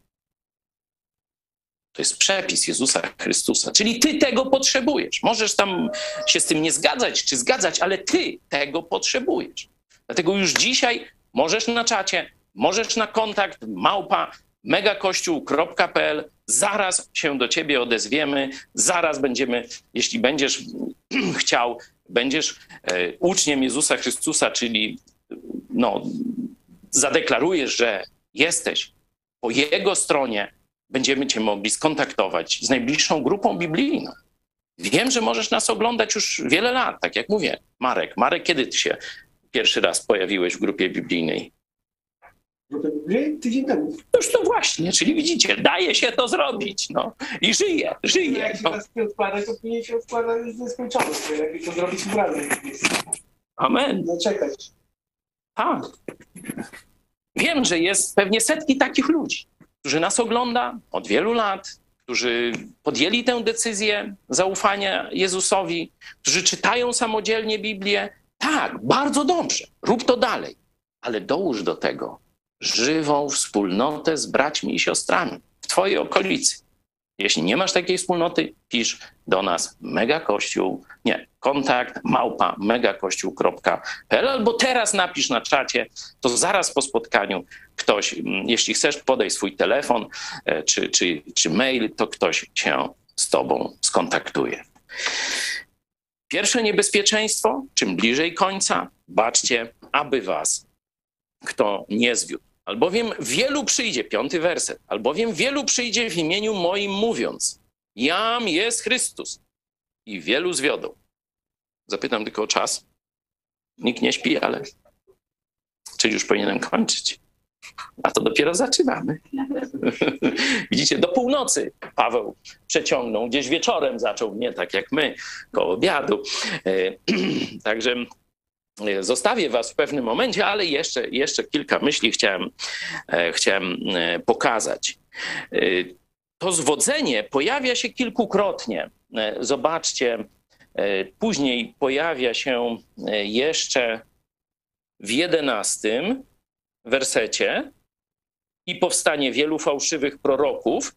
To jest przepis Jezusa Chrystusa. Czyli ty tego potrzebujesz. Możesz tam się z tym nie zgadzać czy zgadzać, ale ty tego potrzebujesz. Dlatego już dzisiaj możesz na czacie, możesz na kontakt małpa megakościół.pl. Zaraz się do ciebie odezwiemy, zaraz będziemy, jeśli będziesz chciał, będziesz e, uczniem Jezusa Chrystusa, czyli no, zadeklarujesz, że jesteś po Jego stronie, będziemy Cię mogli skontaktować z najbliższą grupą biblijną. Wiem, że możesz nas oglądać już wiele lat, tak jak mówię. Marek, Marek, kiedy Ty się pierwszy raz pojawiłeś w grupie biblijnej? Tydzień temu. Już to właśnie, czyli widzicie, daje się to zrobić, no. I żyje, żyje. Jak się No. raz odkłada, to później się odkłada w nieskończoność. Jakby to zrobić razem. Amen. No czekać. Tak. Wiem, że jest pewnie setki takich ludzi, którzy nas ogląda od wielu lat, którzy podjęli tę decyzję zaufania Jezusowi, którzy czytają samodzielnie Biblię. Tak, bardzo dobrze, rób to dalej, ale dołóż do tego żywą wspólnotę z braćmi i siostrami w Twojej okolicy. Jeśli nie masz takiej wspólnoty, pisz do nas megakościół, nie, kontakt małpa megakościół.pl albo teraz napisz na czacie, to zaraz po spotkaniu ktoś, mm, jeśli chcesz, podaj swój telefon e, czy, czy, czy mail, to ktoś się z tobą skontaktuje. Pierwsze niebezpieczeństwo, czym bliżej końca, baczcie, aby was kto nie zwiódł. Albowiem wielu przyjdzie, piąty werset, albowiem wielu przyjdzie w imieniu moim mówiąc, jam jest Chrystus i wielu zwiodą. Zapytam tylko o czas. Nikt nie śpi, ale czyli już powinienem kończyć. A to dopiero zaczynamy. Widzicie, do północy Paweł przeciągnął, gdzieś wieczorem zaczął, nie tak jak my, koło obiadu. E, Także zostawię was w pewnym momencie, ale jeszcze, jeszcze kilka myśli chciałem, e, chciałem e, pokazać. E, To zwodzenie pojawia się kilkukrotnie. E, Zobaczcie, e, później pojawia się e, jeszcze w jedenastym wersecie i powstanie wielu fałszywych proroków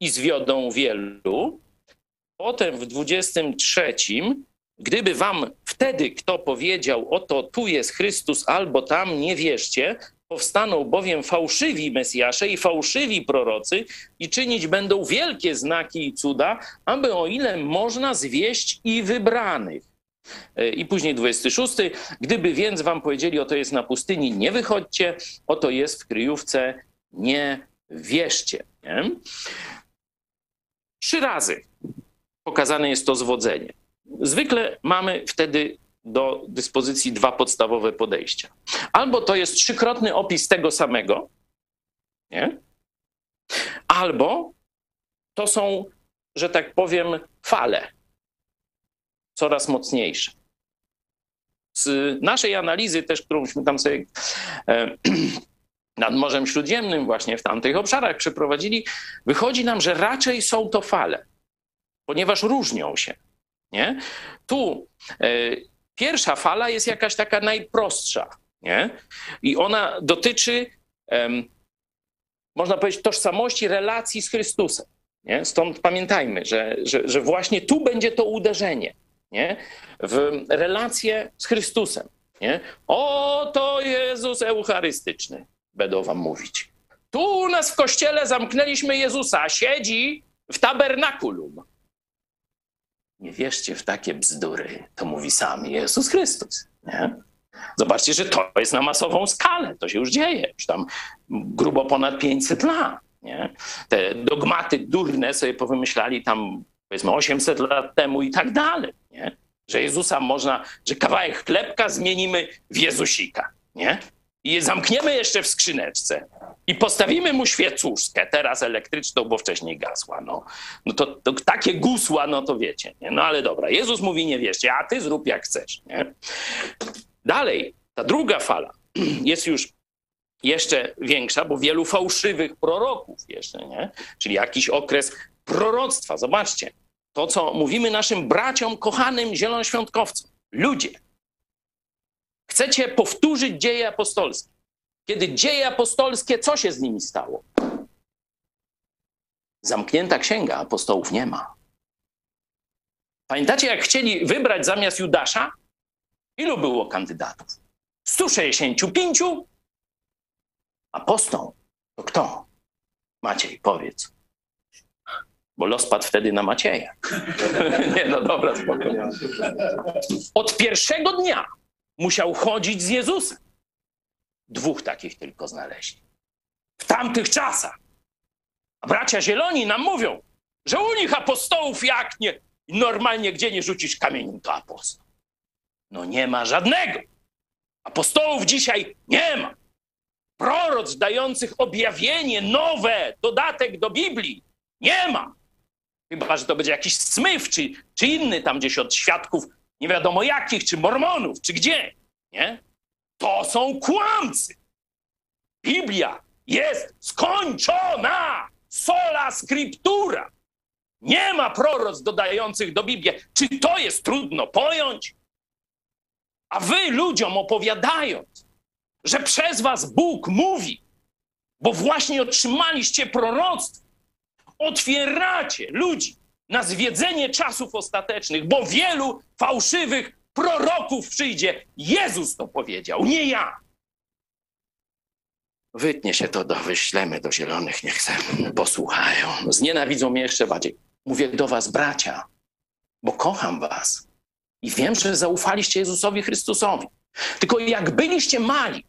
i zwiodą wielu. Potem w 23, gdyby wam wtedy kto powiedział, oto tu jest Chrystus albo tam, nie wierzcie, powstaną bowiem fałszywi Mesjasze i fałszywi prorocy i czynić będą wielkie znaki i cuda, aby o ile można zwieść i wybranych. E, I później 26. Gdyby więc wam powiedzieli, oto jest na pustyni, nie wychodźcie, oto jest w kryjówce, nie wierzcie. Nie? Trzy razy pokazane jest to zwodzenie. Zwykle mamy wtedy do dyspozycji dwa podstawowe podejścia. Albo to jest trzykrotny opis tego samego, nie? albo to są, że tak powiem, fale coraz mocniejsze. Z naszej analizy też, którąśmy tam sobie e, nad Morzem Śródziemnym, właśnie w tamtych obszarach przeprowadzili, wychodzi nam, że raczej są to fale, ponieważ różnią się. Nie? Tu e, pierwsza fala jest jakaś taka najprostsza, nie? i ona dotyczy, em, można powiedzieć, tożsamości relacji z Chrystusem. Nie? Stąd pamiętajmy, że, że, że właśnie tu będzie to uderzenie nie? w relację z Chrystusem. Nie? Oto Jezus Eucharystyczny, będą wam mówić. Tu u nas w kościele zamknęliśmy Jezusa, siedzi w tabernakulum. Nie wierzcie w takie bzdury, to mówi sam Jezus Chrystus. Nie? Zobaczcie, że to jest na masową skalę, to się już dzieje, już tam grubo ponad 500 lat. Nie? Te dogmaty durne sobie powymyślali tam powiedzmy 800 lat temu i tak dalej. Nie? Że Jezusa można, że kawałek chlebka zmienimy w Jezusika. Nie? I je zamkniemy jeszcze w skrzyneczce i postawimy mu świecuszkę, teraz elektryczną, bo wcześniej gasła. No, no to, to takie gusła, no to wiecie. Nie? No ale dobra, Jezus mówi nie wierzcie, a ty zrób jak chcesz. Nie? Dalej, ta druga fala jest już jeszcze większa, bo wielu fałszywych proroków jeszcze, nie? Czyli jakiś okres proroctwa. Zobaczcie, to co mówimy naszym braciom, kochanym zielonoświątkowcom. Ludzie, chcecie powtórzyć dzieje apostolskie. Kiedy dzieje apostolskie, co się z nimi stało? Zamknięta księga apostołów nie ma. Pamiętacie, jak chcieli wybrać zamiast Judasza? Ilu było kandydatów? 165? Apostoł to kto? Maciej, powiedz. Bo los padł wtedy na Macieja. Nie, no dobra, spokojnie. Od pierwszego dnia musiał chodzić z Jezusem. Dwóch takich tylko znaleźli. W tamtych czasach. A bracia zieloni nam mówią, że u nich apostołów jak nie, normalnie gdzie nie rzucisz kamieniem, to apostoł. No nie ma żadnego. Apostołów dzisiaj nie ma. proroc dających objawienie nowe, dodatek do Biblii. Nie ma. Chyba, że to będzie jakiś smyw, czy, czy inny tam gdzieś od świadków, nie wiadomo jakich, czy mormonów, czy gdzie. Nie? To są kłamcy. Biblia jest skończona. Sola scriptura. Nie ma proroc dodających do Biblii. Czy to jest trudno pojąć? A wy ludziom opowiadając, że przez was Bóg mówi, bo właśnie otrzymaliście proroctwo, otwieracie ludzi na zwiedzenie czasów ostatecznych, bo wielu fałszywych proroków przyjdzie. Jezus to powiedział, nie ja. Wytnie się to do, wyślemy do zielonych, niech se posłuchają. Znienawidzą mnie jeszcze bardziej. Mówię do was, bracia, bo kocham was i wiem, że zaufaliście Jezusowi Chrystusowi. Tylko jak byliście mali,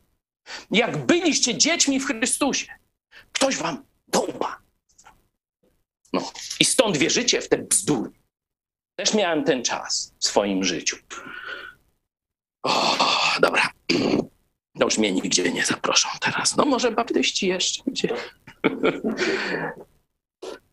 jak byliście dziećmi w Chrystusie, ktoś wam dołba. No i stąd wierzycie w te bzdury. Też miałem ten czas w swoim życiu. O, dobra. No już mnie nigdzie nie zaproszą teraz. No może baptyści jeszcze gdzie.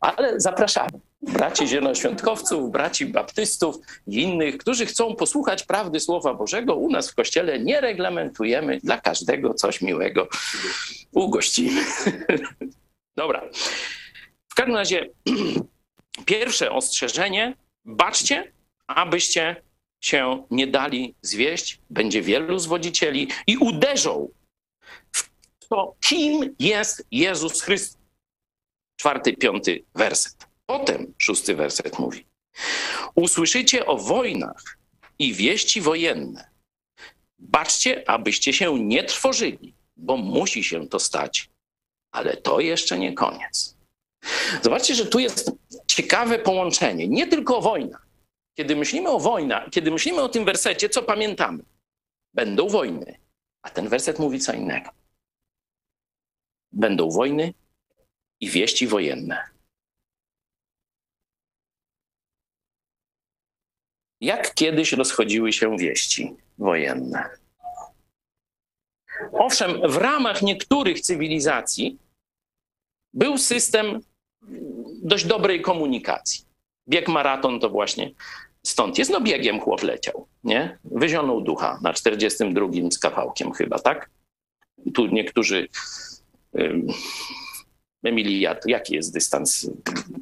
Ale zapraszamy braci zielonoświątkowców, braci baptystów i innych, którzy chcą posłuchać prawdy Słowa Bożego. U nas w Kościele nie reglamentujemy dla każdego coś miłego. Ugościmy. Dobra. W każdym razie pierwsze ostrzeżenie. Baczcie, abyście się nie dali zwieść. Będzie wielu zwodzicieli i uderzą w to, kim jest Jezus Chrystus. Czwarty, piąty werset. Potem szósty werset mówi: Usłyszycie o wojnach i wieści wojenne. Baczcie, abyście się nie trwożyli, bo musi się to stać. Ale to jeszcze nie koniec. Zobaczcie, że tu jest ciekawe połączenie. Nie tylko wojna. Kiedy myślimy o wojnach, kiedy myślimy o tym wersecie, co pamiętamy? Będą wojny. A ten werset mówi co innego. Będą wojny i wieści wojenne. jak kiedyś rozchodziły się wieści wojenne. Owszem, w ramach niektórych cywilizacji był system dość dobrej komunikacji. Bieg maraton to właśnie stąd jest. No biegiem chłop leciał, nie? Wyzionął ducha na 42 z kawałkiem chyba, tak? Tu niektórzy Emilia, jaki jest dystans?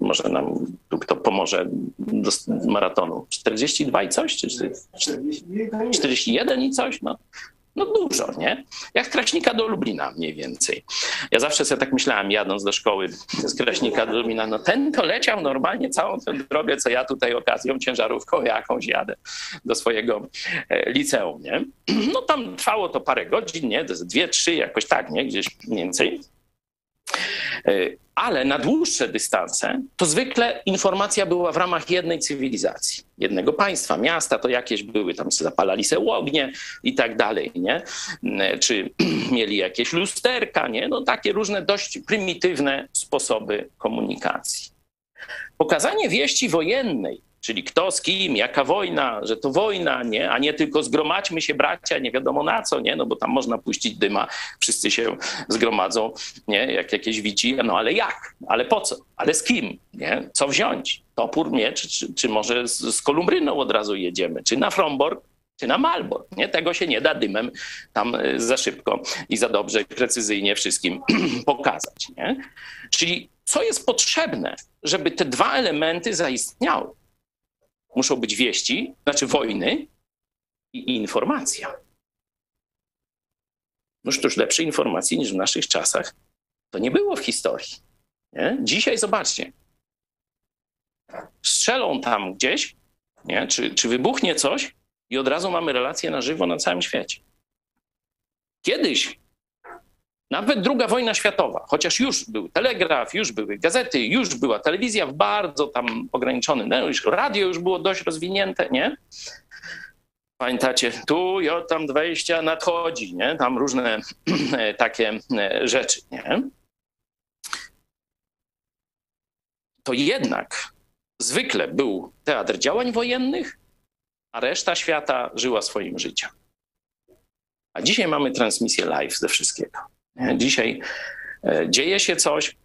Może nam tu kto pomoże do maratonu? 42 i coś? Czy 41 i coś? No, no dużo, nie? Jak z Kraśnika do Lublina mniej więcej. Ja zawsze sobie tak myślałem, jadąc do szkoły z Kraśnika do Lublina, no ten to leciał normalnie całą tę drogę, co ja tutaj okazją ciężarówką jakąś jadę do swojego e, liceum, nie? No tam trwało to parę godzin, nie? Dwie, trzy, jakoś tak, nie? Gdzieś mniej więcej. E, ale na dłuższe dystanse to zwykle informacja była w ramach jednej cywilizacji, jednego państwa, miasta to jakieś były, tam zapalali se ognie i tak dalej, nie? E, czy mieli jakieś lusterka, nie? No takie różne dość prymitywne sposoby komunikacji. Pokazanie wieści wojennej czyli kto z kim, jaka wojna, że to wojna, nie? a nie tylko zgromadźmy się bracia, nie wiadomo na co, nie? no bo tam można puścić dyma, wszyscy się zgromadzą, nie? jak jakieś wici, no ale jak, ale po co, ale z kim, nie? co wziąć, topór, nie? Czy, czy, może z, z Kolumbryną od razu jedziemy, czy na Fromborg, czy na Malbork. Nie? Tego się nie da dymem tam y, za szybko i za dobrze, precyzyjnie wszystkim pokazać. Nie? Czyli co jest potrzebne, żeby te dwa elementy zaistniały? Muszą być wieści, znaczy wojny i informacja. To już lepszej informacji niż w naszych czasach to nie było w historii. Nie? Dzisiaj zobaczcie. Strzelą tam gdzieś, nie? Czy, czy wybuchnie coś i od razu mamy relacje na żywo na całym świecie. Kiedyś nawet druga wojna światowa, chociaż już był telegraf, już były gazety, już była telewizja w bardzo tam ograniczonym, no już radio już było dość rozwinięte, nie? Pamiętacie, tu i od tam 20 nadchodzi, nie? Tam różne takie e, rzeczy, nie? To jednak zwykle był teatr działań wojennych, a reszta świata żyła swoim życiem. A dzisiaj mamy transmisję live ze wszystkiego. Dzisiaj e, dzieje się coś,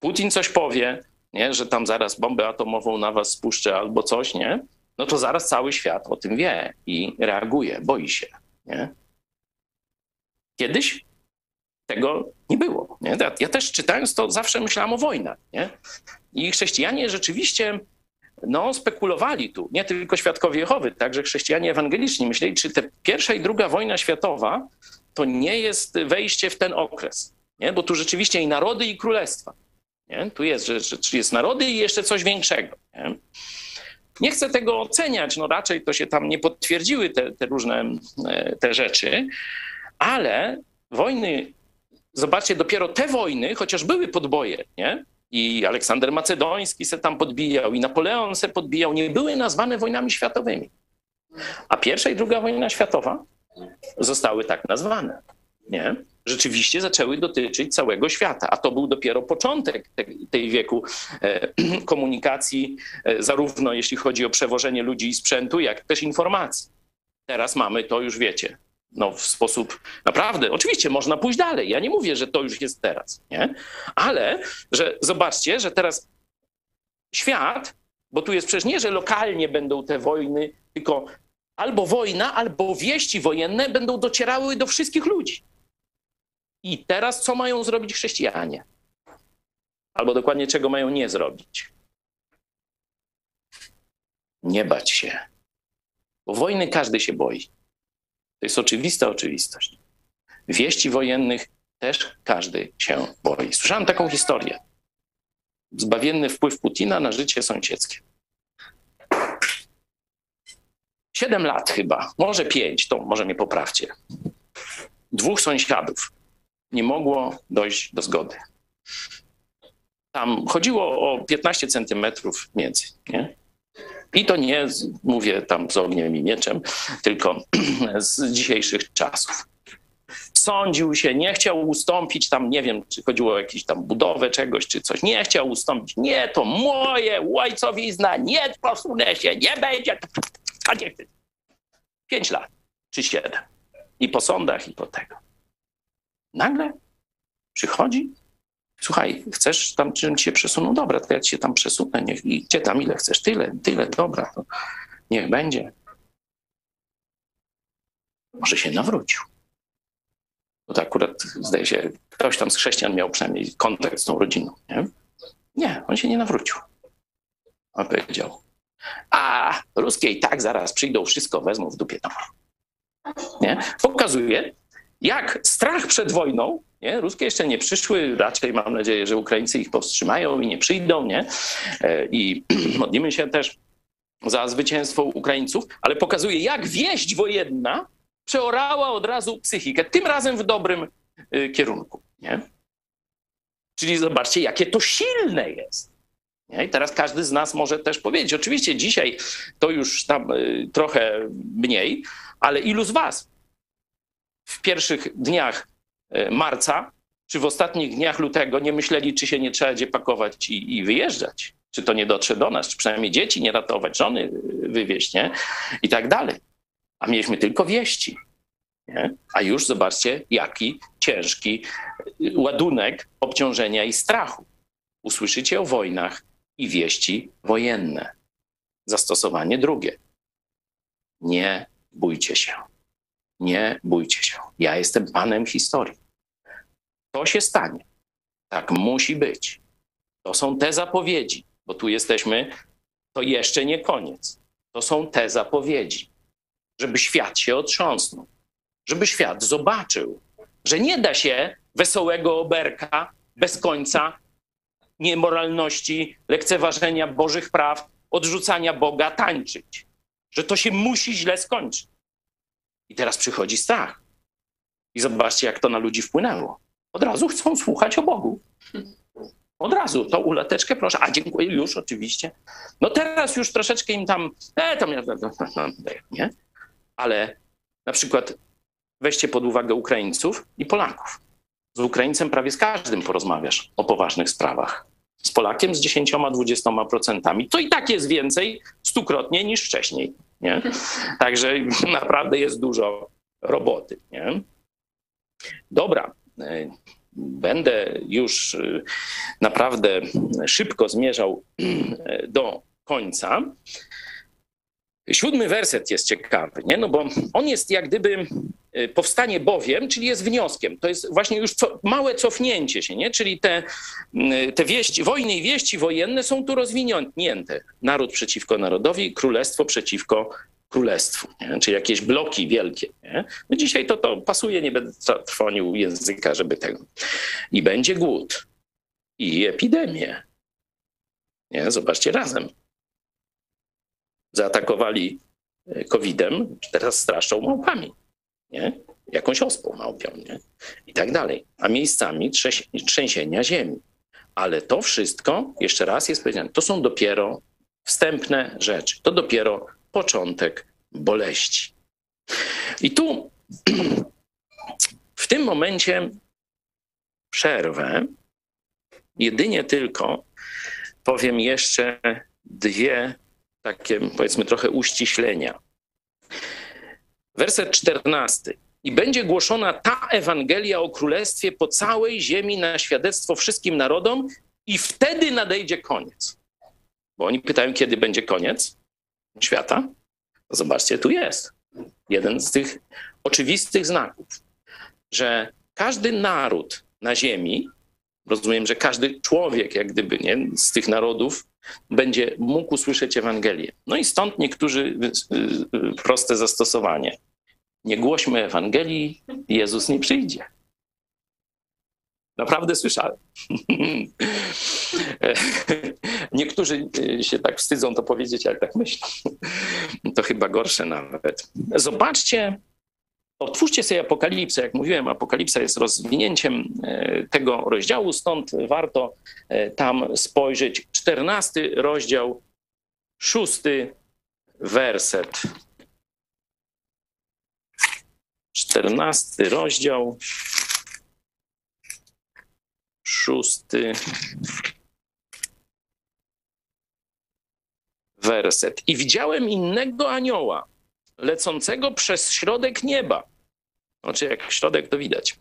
Putin coś powie, nie? że tam zaraz bombę atomową na was spuszczę albo coś, nie? no to zaraz cały świat o tym wie i reaguje, boi się. Nie? Kiedyś tego nie było. Nie? Ja, też czytając to zawsze myślałem o wojnach. Nie? I chrześcijanie rzeczywiście no, spekulowali tu, nie tylko świadkowie Jehowy, także chrześcijanie ewangeliczni myśleli, czy ta pierwsza i druga wojna światowa to nie jest wejście w ten okres. Nie? Bo tu rzeczywiście i narody, i królestwa. Nie? Tu jest, że, że jest narody i jeszcze coś większego. Nie? Nie chcę tego oceniać, no raczej to się tam nie potwierdziły te, te różne e, te rzeczy, ale wojny, zobaczcie, dopiero te wojny, chociaż były podboje, nie? I Aleksander Macedoński se tam podbijał, i Napoleon se podbijał, nie były nazwane wojnami światowymi. A pierwsza i druga wojna światowa zostały tak nazwane. Nie? Rzeczywiście zaczęły dotyczyć całego świata, a to był dopiero początek tej, wieku e, komunikacji, e, zarówno jeśli chodzi o przewożenie ludzi i sprzętu, jak też informacji. Teraz mamy to już wiecie, no, w sposób naprawdę, oczywiście można pójść dalej. Ja nie mówię, że to już jest teraz, nie? ale że zobaczcie, że teraz świat, bo tu jest przecież nie, że lokalnie będą te wojny, tylko albo wojna, albo wieści wojenne będą docierały do wszystkich ludzi. I teraz co mają zrobić chrześcijanie? Albo dokładnie czego mają nie zrobić? Nie bać się. Bo wojny każdy się boi. To jest oczywista oczywistość. Wieści wojennych też każdy się boi. Słyszałem taką historię. Zbawienny wpływ Putina na życie sąsiedzkie. Siedem lat chyba, może pięć, to może mnie poprawcie. Dwóch sąsiadów nie mogło dojść do zgody. Tam chodziło o 15 centymetrów między. Nie? I to nie mówię tam z ogniem i mieczem, tylko z dzisiejszych czasów. Sądził się, nie chciał ustąpić tam, nie wiem, czy chodziło o jakąś tam budowę czegoś, czy coś. Nie chciał ustąpić. Nie, to moje, łajcowizna, nie posunę się, nie będzie. A nie. Pięć lat, czy siedem. I po sądach, i po tego. Nagle przychodzi Słuchaj, chcesz tam, żebym się przesunął? Dobra, to ja ci się tam przesunę. Niech, idźcie tam ile chcesz. Tyle, tyle, dobra. To niech będzie. Może się nawrócił. Bo to akurat, zdaje się, ktoś tam z chrześcijan miał przynajmniej kontakt z tą rodziną. Nie, nie on się nie nawrócił. On powiedział, a ruskie i tak zaraz przyjdą, wszystko wezmą w dupie tam. Nie? Pokazuje, jak strach przed wojną, nie? ruskie jeszcze nie przyszły, raczej mam nadzieję, że Ukraińcy ich powstrzymają i nie przyjdą, nie? E, I modlimy się też za zwycięstwo Ukraińców, ale pokazuje, jak wieść wojenna przeorała od razu psychikę, tym razem w dobrym y, kierunku. Nie? Czyli zobaczcie, jakie to silne jest. I teraz każdy z nas może też powiedzieć, oczywiście dzisiaj to już tam y, trochę mniej, ale ilu z was w pierwszych dniach e, marca czy w ostatnich dniach lutego nie myśleli, czy się nie trzeba gdzie pakować i, i wyjeżdżać. Czy to nie dotrze do nas, czy przynajmniej dzieci nie ratować, żony e, wywieźć, nie? I tak dalej. A mieliśmy tylko wieści. Nie? A już zobaczcie, jaki ciężki ładunek obciążenia i strachu. Usłyszycie o wojnach i wieści wojenne. Zastosowanie drugie. Nie bójcie się. Nie bójcie się. Ja jestem panem historii. To się stanie. Tak musi być. To są te zapowiedzi, bo tu jesteśmy, to jeszcze nie koniec. To są te zapowiedzi, żeby świat się otrząsnął, żeby świat zobaczył, że nie da się wesołego oberka bez końca, niemoralności, lekceważenia Bożych praw, odrzucania Boga tańczyć. Że to się musi źle skończyć. I teraz przychodzi strach. I zobaczcie, jak to na ludzi wpłynęło. Od razu chcą słuchać o Bogu. Od razu, to ulateczkę proszę. A dziękuję już, oczywiście. No teraz już troszeczkę im tam, e, tam ja, nie? Ale na przykład weźcie pod uwagę Ukraińców i Polaków. Z Ukraińcem prawie z każdym porozmawiasz o poważnych sprawach. Z Polakiem z 10-20%. To i tak jest więcej stukrotnie niż wcześniej. Nie? Także naprawdę jest dużo roboty. Nie? Dobra. będę już y, naprawdę szybko zmierzał do końca. Siódmy werset jest ciekawy, nie? No bo on jest jak gdyby y, powstanie bowiem, czyli jest wnioskiem. To jest właśnie już co, małe cofnięcie się, nie? Czyli te, y, te wieści, wojny i wieści wojenne są tu rozwinięte. Naród przeciwko narodowi, królestwo przeciwko królestwu, nie? czyli jakieś bloki wielkie. Nie? No dzisiaj to, to pasuje, nie będę trwonił języka, żeby tego. I będzie głód i epidemie. Nie? Zobaczcie razem zaatakowali e, COVID-em, teraz straszą małpami, nie? jakąś ospą małpią nie? i tak dalej. A miejscami trzęsienia ziemi. Ale to wszystko, jeszcze raz jest powiedziane, to są dopiero wstępne rzeczy. To dopiero początek boleści. I tu w tym momencie przerwę. Jedynie tylko powiem jeszcze dwie takie, powiedzmy, trochę uściślenia. Werset czternasty. I będzie głoszona ta Ewangelia o Królestwie po całej ziemi na świadectwo wszystkim narodom, i wtedy nadejdzie koniec. Bo oni pytają, kiedy będzie koniec świata. Zobaczcie, tu jest jeden z tych oczywistych znaków, że każdy naród na ziemi, rozumiem, że każdy człowiek, jak gdyby nie, z tych narodów, będzie mógł usłyszeć Ewangelię. No i stąd niektórzy y, y, proste zastosowanie. Nie głośmy Ewangelii, Jezus nie przyjdzie. Naprawdę słyszałem. Niektórzy y, się tak wstydzą to powiedzieć, ale tak myślą. To chyba gorsze nawet. Zobaczcie, otwórzcie sobie Apokalipsę. Jak mówiłem, Apokalipsa jest rozwinięciem e, tego rozdziału, stąd warto e, tam spojrzeć. Czternasty rozdział, szósty werset. Czternasty rozdział, szósty werset. I widziałem innego anioła, lecącego przez środek nieba. Znaczy, jak środek to widać.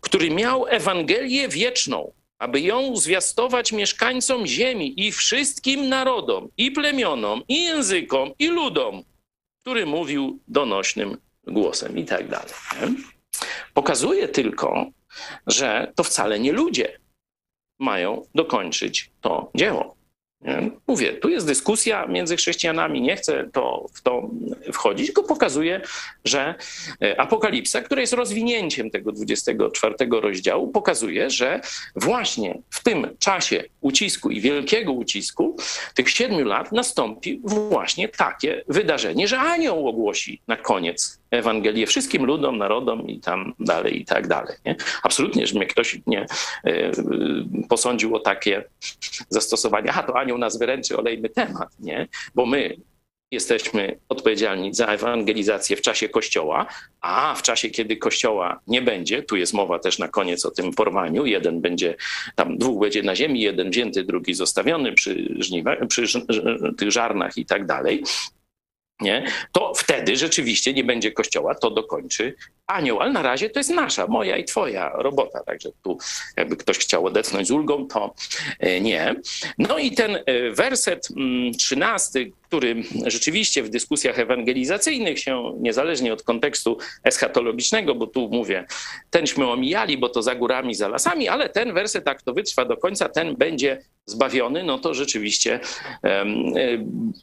Który miał Ewangelię wieczną, aby ją zwiastować mieszkańcom ziemi i wszystkim narodom, i plemionom, i językom, i ludom, który mówił donośnym głosem i tak dalej. Pokazuje tylko, że to wcale nie ludzie mają dokończyć to dzieło. Mówię, tu jest dyskusja między chrześcijanami, nie chcę to, w to wchodzić, tylko pokazuję, że e, Apokalipsa, która jest rozwinięciem tego 24 rozdziału, pokazuje, że właśnie w tym czasie ucisku i wielkiego ucisku, tych siedmiu lat, nastąpi właśnie takie wydarzenie, że anioł ogłosi na koniec Ewangelię wszystkim ludom, narodom i tam dalej, i tak dalej. Nie? Absolutnie, że mnie ktoś nie e, posądził o takie zastosowanie. Aha, to anioł nas wyręczy, olejmy temat, nie? Bo my jesteśmy odpowiedzialni za ewangelizację w czasie Kościoła, a w czasie, kiedy Kościoła nie będzie, tu jest mowa też na koniec o tym porwaniu, jeden będzie, tam dwóch będzie na ziemi, jeden wzięty, drugi zostawiony przy, żniwa, przy tych żarnach i tak dalej, nie? to wtedy rzeczywiście nie będzie kościoła, to dokończy anioł. Ale na razie to jest nasza, moja i twoja robota. Także tu jakby ktoś chciał odetchnąć z ulgą, to e, nie. No i ten e, werset mm, trzynasty, który rzeczywiście w dyskusjach ewangelizacyjnych się, niezależnie od kontekstu eschatologicznego, bo tu mówię, tenśmy omijali, bo to za górami, za lasami, ale ten werset, tak to wytrwa do końca, ten będzie zbawiony, no to rzeczywiście um,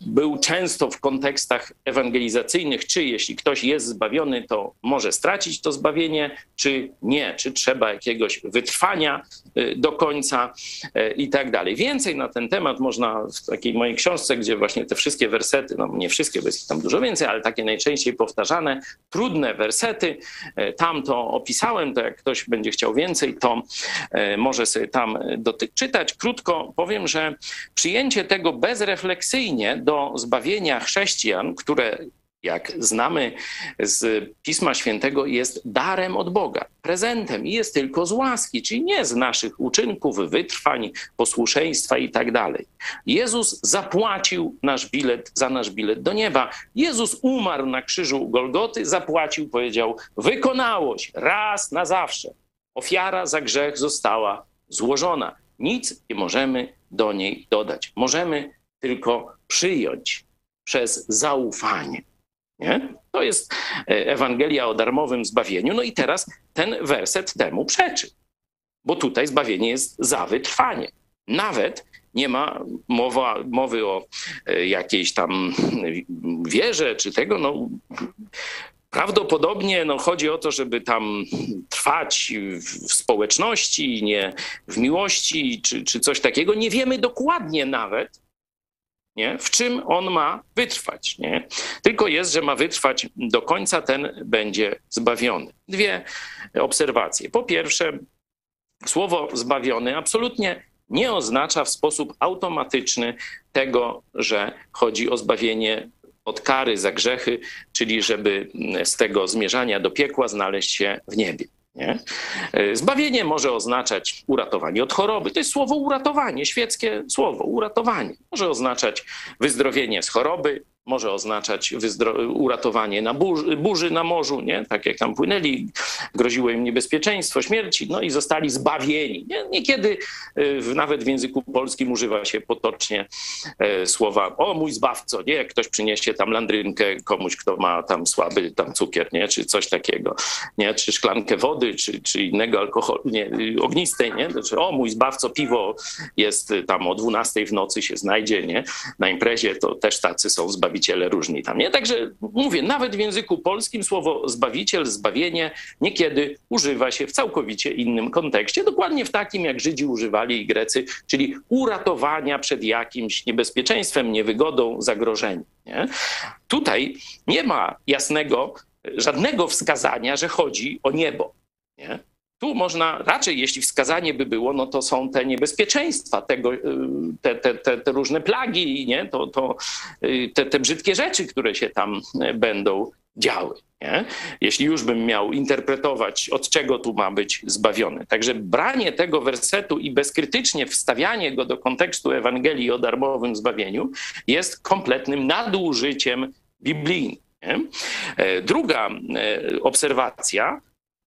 był często w kontekstach ewangelizacyjnych, czy jeśli ktoś jest zbawiony, to może stracić to zbawienie, czy nie, czy trzeba jakiegoś wytrwania y, do końca y, i tak dalej. Więcej na ten temat można w takiej mojej książce, gdzie właśnie te wszystkie wersety, no nie wszystkie, bo jest tam dużo więcej, ale takie najczęściej powtarzane, trudne wersety, y, tam to opisałem, to jak ktoś będzie chciał więcej, to może sobie tam czytać. Krótko powiem, że przyjęcie tego bezrefleksyjnie do zbawienia chrześcijan, które jak znamy z Pisma Świętego, jest darem od Boga, prezentem i jest tylko z łaski, czyli nie z naszych uczynków, wytrwań, posłuszeństwa i tak dalej. Jezus zapłacił nasz bilet za nasz bilet do nieba. Jezus umarł na krzyżu Golgoty, zapłacił, powiedział: Wykonało się raz na zawsze. Ofiara za grzech została złożona. Nic nie możemy do niej dodać. Możemy tylko przyjąć przez zaufanie. Nie? To jest e, Ewangelia o darmowym zbawieniu. No i teraz ten werset temu przeczy, bo tutaj zbawienie jest za wytrwanie. Nawet nie ma mowa, mowy o e, jakiejś tam wierze czy tego. No, Prawdopodobnie no, chodzi o to, żeby tam trwać w społeczności, nie w miłości czy, czy coś takiego. Nie wiemy dokładnie nawet, nie? w czym on ma wytrwać. Nie? Tylko jest, że ma wytrwać do końca, ten będzie zbawiony. Dwie obserwacje. Po pierwsze, słowo zbawiony absolutnie nie oznacza w sposób automatyczny tego, że chodzi o zbawienie od kary za grzechy, czyli żeby z tego zmierzania do piekła znaleźć się w niebie. Nie? Zbawienie może oznaczać uratowanie od choroby. To jest słowo uratowanie, świeckie słowo, uratowanie. Może oznaczać wyzdrowienie z choroby, może oznaczać uratowanie na burzy, burzy na morzu, nie? tak jak tam płynęli, groziło im niebezpieczeństwo śmierci, no i zostali zbawieni. Nie? Niekiedy y, nawet w języku polskim używa się potocznie e, słowa o mój zbawco, nie? jak ktoś przyniesie tam landrynkę komuś, kto ma tam słaby tam cukier, nie? czy coś takiego, nie? czy szklankę wody, czy, czy innego alkoholu, nie? ognistej, nie? Znaczy, o mój zbawco, piwo jest tam o 12 w nocy się znajdzie, nie? na imprezie to też tacy są zbawieni zbawiciele różni tam, nie? Także mówię, nawet w języku polskim słowo zbawiciel, zbawienie niekiedy używa się w całkowicie innym kontekście, dokładnie w takim, jak Żydzi używali i Grecy, czyli uratowania przed jakimś niebezpieczeństwem, niewygodą, zagrożeniem. Nie? Tutaj nie ma jasnego, żadnego wskazania, że chodzi o niebo. Nie? Tu można raczej, jeśli wskazanie by było, no to są te niebezpieczeństwa, tego, y, te, te, te, te różne plagi, nie? To, to, y, te, te brzydkie rzeczy, które się tam y, będą działy. Nie? Jeśli już bym miał interpretować, od czego tu ma być zbawiony. Także branie tego wersetu i bezkrytycznie wstawianie go do kontekstu Ewangelii o darmowym zbawieniu jest kompletnym nadużyciem biblijnym. Nie? E, druga e, obserwacja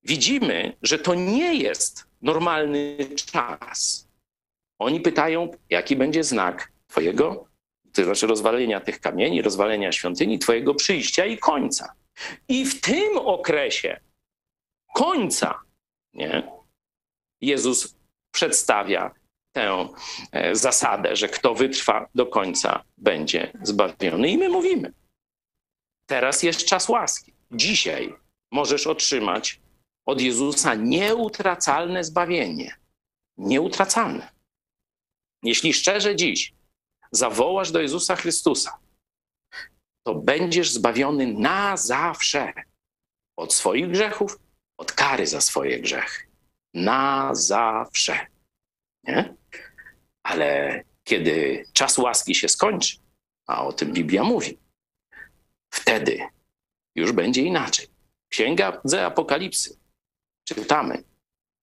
widzimy, że to nie jest normalny czas. Oni pytają, jaki będzie znak Twojego, to znaczy rozwalenia tych kamieni, rozwalenia świątyni, Twojego przyjścia i końca. I w tym okresie końca nie, Jezus przedstawia tę e, zasadę, że kto wytrwa do końca, będzie zbawiony. I my mówimy, teraz jest czas łaski. Dzisiaj możesz otrzymać od Jezusa nieutracalne zbawienie. Nieutracalne. Jeśli szczerze dziś zawołasz do Jezusa Chrystusa, to będziesz zbawiony na zawsze od swoich grzechów, od kary za swoje grzechy. Na zawsze. Nie? Ale kiedy czas łaski się skończy, a o tym Biblia mówi, wtedy już będzie inaczej. Księga ze Apokalipsy czytamy,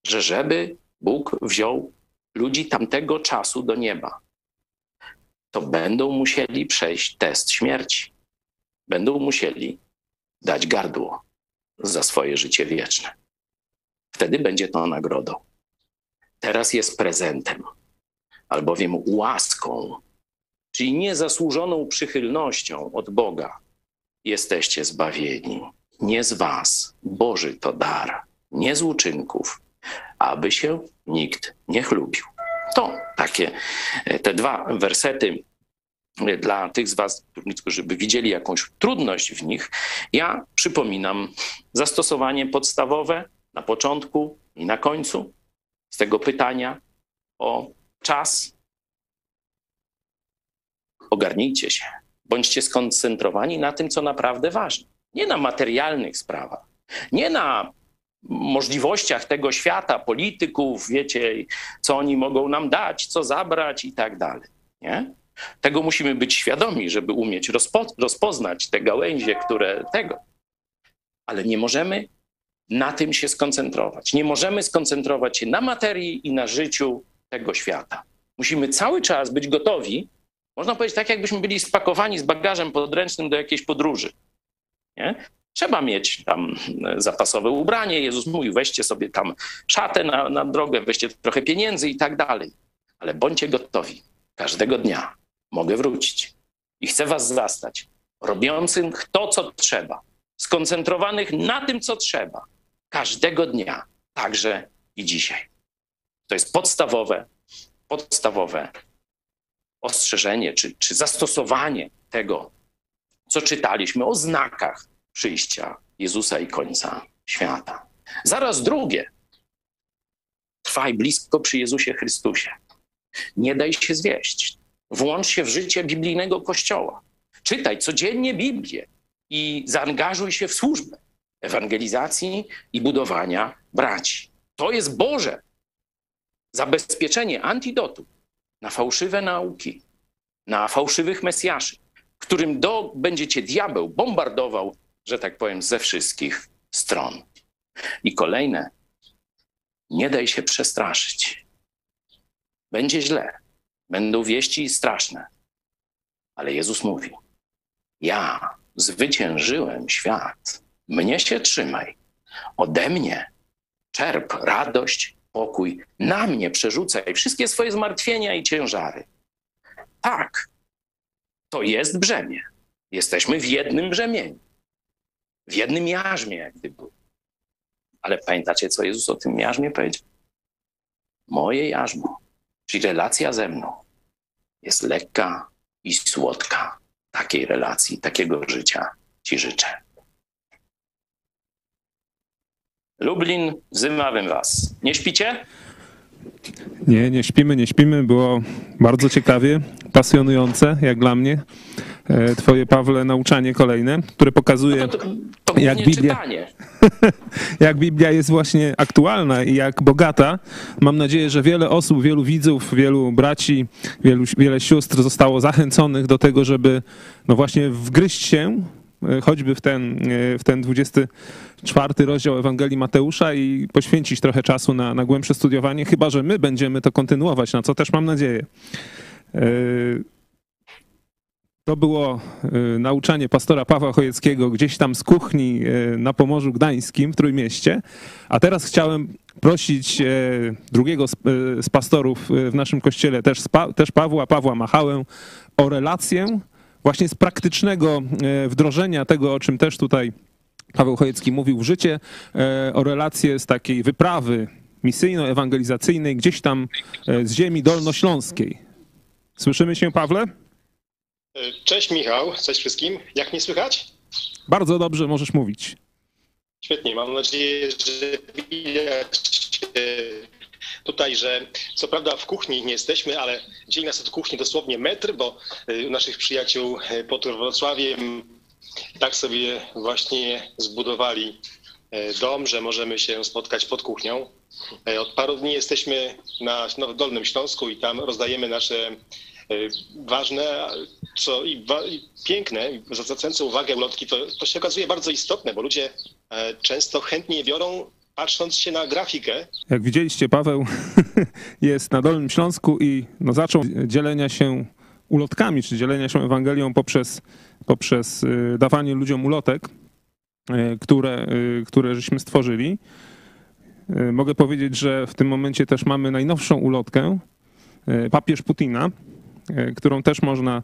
że żeby Bóg wziął ludzi tamtego czasu do nieba, to będą musieli przejść test śmierci. Będą musieli dać gardło za swoje życie wieczne. Wtedy będzie to nagrodą. Teraz jest prezentem, albowiem łaską, czyli niezasłużoną przychylnością od Boga jesteście zbawieni. Nie z Was, Boży to dar nie z uczynków, aby się nikt nie chlubił. To takie e, te dwa wersety e, dla tych z Was, którzy by widzieli jakąś trudność w nich, ja przypominam zastosowanie podstawowe na początku i na końcu z tego pytania o czas. Ogarnijcie się, bądźcie skoncentrowani na tym, co naprawdę ważne. Nie na materialnych sprawach, nie na możliwościach tego świata, polityków, wiecie, co oni mogą nam dać, co zabrać i tak dalej. Nie? Tego musimy być świadomi, żeby umieć rozpo, rozpoznać te gałęzie, które tego. Ale nie możemy na tym się skoncentrować. Nie możemy skoncentrować się na materii i na życiu tego świata. Musimy cały czas być gotowi, można powiedzieć tak, jakbyśmy byli spakowani z bagażem podręcznym do jakiejś podróży. Nie? Trzeba mieć tam e, zapasowe ubranie. Jezus mówił, weźcie sobie tam szatę na, na drogę, weźcie trochę pieniędzy i tak dalej. Ale bądźcie gotowi. Każdego dnia mogę wrócić i chcę was zastać, robiących to, co trzeba, skoncentrowanych na tym, co trzeba, każdego dnia, także i dzisiaj. To jest podstawowe, podstawowe ostrzeżenie czy, czy zastosowanie tego, co czytaliśmy o znakach przyjścia Jezusa i końca świata. Zaraz drugie. Trwaj blisko przy Jezusie Chrystusie. Nie daj się zwieść. Włącz się w życie biblijnego kościoła. Czytaj codziennie Biblię i zaangażuj się w służbę ewangelizacji i budowania braci. To jest Boże zabezpieczenie antidotu na fałszywe nauki, na fałszywych mesjaszy, którym do, będzie cię diabeł bombardował, że tak powiem, ze wszystkich stron. I kolejne, nie daj się przestraszyć. Będzie źle, będą wieści straszne, ale Jezus mówi: Ja zwyciężyłem świat, mnie się trzymaj, ode mnie czerp radość, pokój, na mnie przerzucaj wszystkie swoje zmartwienia i ciężary. Tak, to jest brzemię. Jesteśmy w jednym brzemieniu, w jednym jarzmie, jak gdyby. Ale pamiętacie, co Jezus o tym jarzmie powiedział? Moje jarzmo, czyli relacja ze mną, jest lekka i słodka. Takiej relacji, takiego życia Ci życzę. Lublin, wzywam Was. Nie śpicie? Nie, nie śpimy, nie śpimy. Było bardzo ciekawie, pasjonujące, jak dla mnie. E, Twoje, Pawle, nauczanie kolejne, które pokazuje, No to, to jak Biblia, jak Biblia jest właśnie aktualna i jak bogata. Mam nadzieję, że wiele osób, wielu widzów, wielu braci, wielu, wiele sióstr zostało zachęconych do tego, żeby no właśnie wgryźć się e, choćby w ten, e, w ten 24 rozdział Ewangelii Mateusza i poświęcić trochę czasu na, na głębsze studiowanie, chyba że my będziemy to kontynuować, na co też mam nadzieję. To było e, nauczanie pastora Pawła Chojeckiego gdzieś tam z kuchni e, na Pomorzu Gdańskim w Trójmieście. A teraz chciałem prosić e, drugiego z, pastorów w naszym kościele, też, Pawła, Pawła Machałę, o relację właśnie z praktycznego wdrożenia tego, o czym też tutaj Paweł Chojecki mówił w życie, o relację z takiej wyprawy misyjno-ewangelizacyjnej gdzieś tam z ziemi dolnośląskiej. Słyszymy się, Pawle? Cześć Michał, cześć wszystkim. Jak mnie słychać? Bardzo dobrze możesz mówić. Świetnie, mam nadzieję, że widać e, tutaj, że co prawda w kuchni nie jesteśmy, ale dzieli nas od kuchni dosłownie metr, bo e, u naszych przyjaciół e, pod Wrocławiem tak sobie właśnie zbudowali e, dom, że możemy się spotkać pod kuchnią. E, Od paru dni jesteśmy na Now- Dolnym Śląsku i tam rozdajemy nasze e, ważne co i, wa- i piękne, zwracające uwagę ulotki, to, to się okazuje bardzo istotne, bo ludzie e, często chętnie je biorą, patrząc się na grafikę, Jak widzieliście, Paweł jest na Dolnym Śląsku i no, zaczął dzielenia się ulotkami, czy dzielenia się Ewangelią poprzez, poprzez y, dawanie ludziom ulotek, które, które żeśmy stworzyli. Mogę powiedzieć, że w tym momencie też mamy najnowszą ulotkę, papież Putina, którą też można,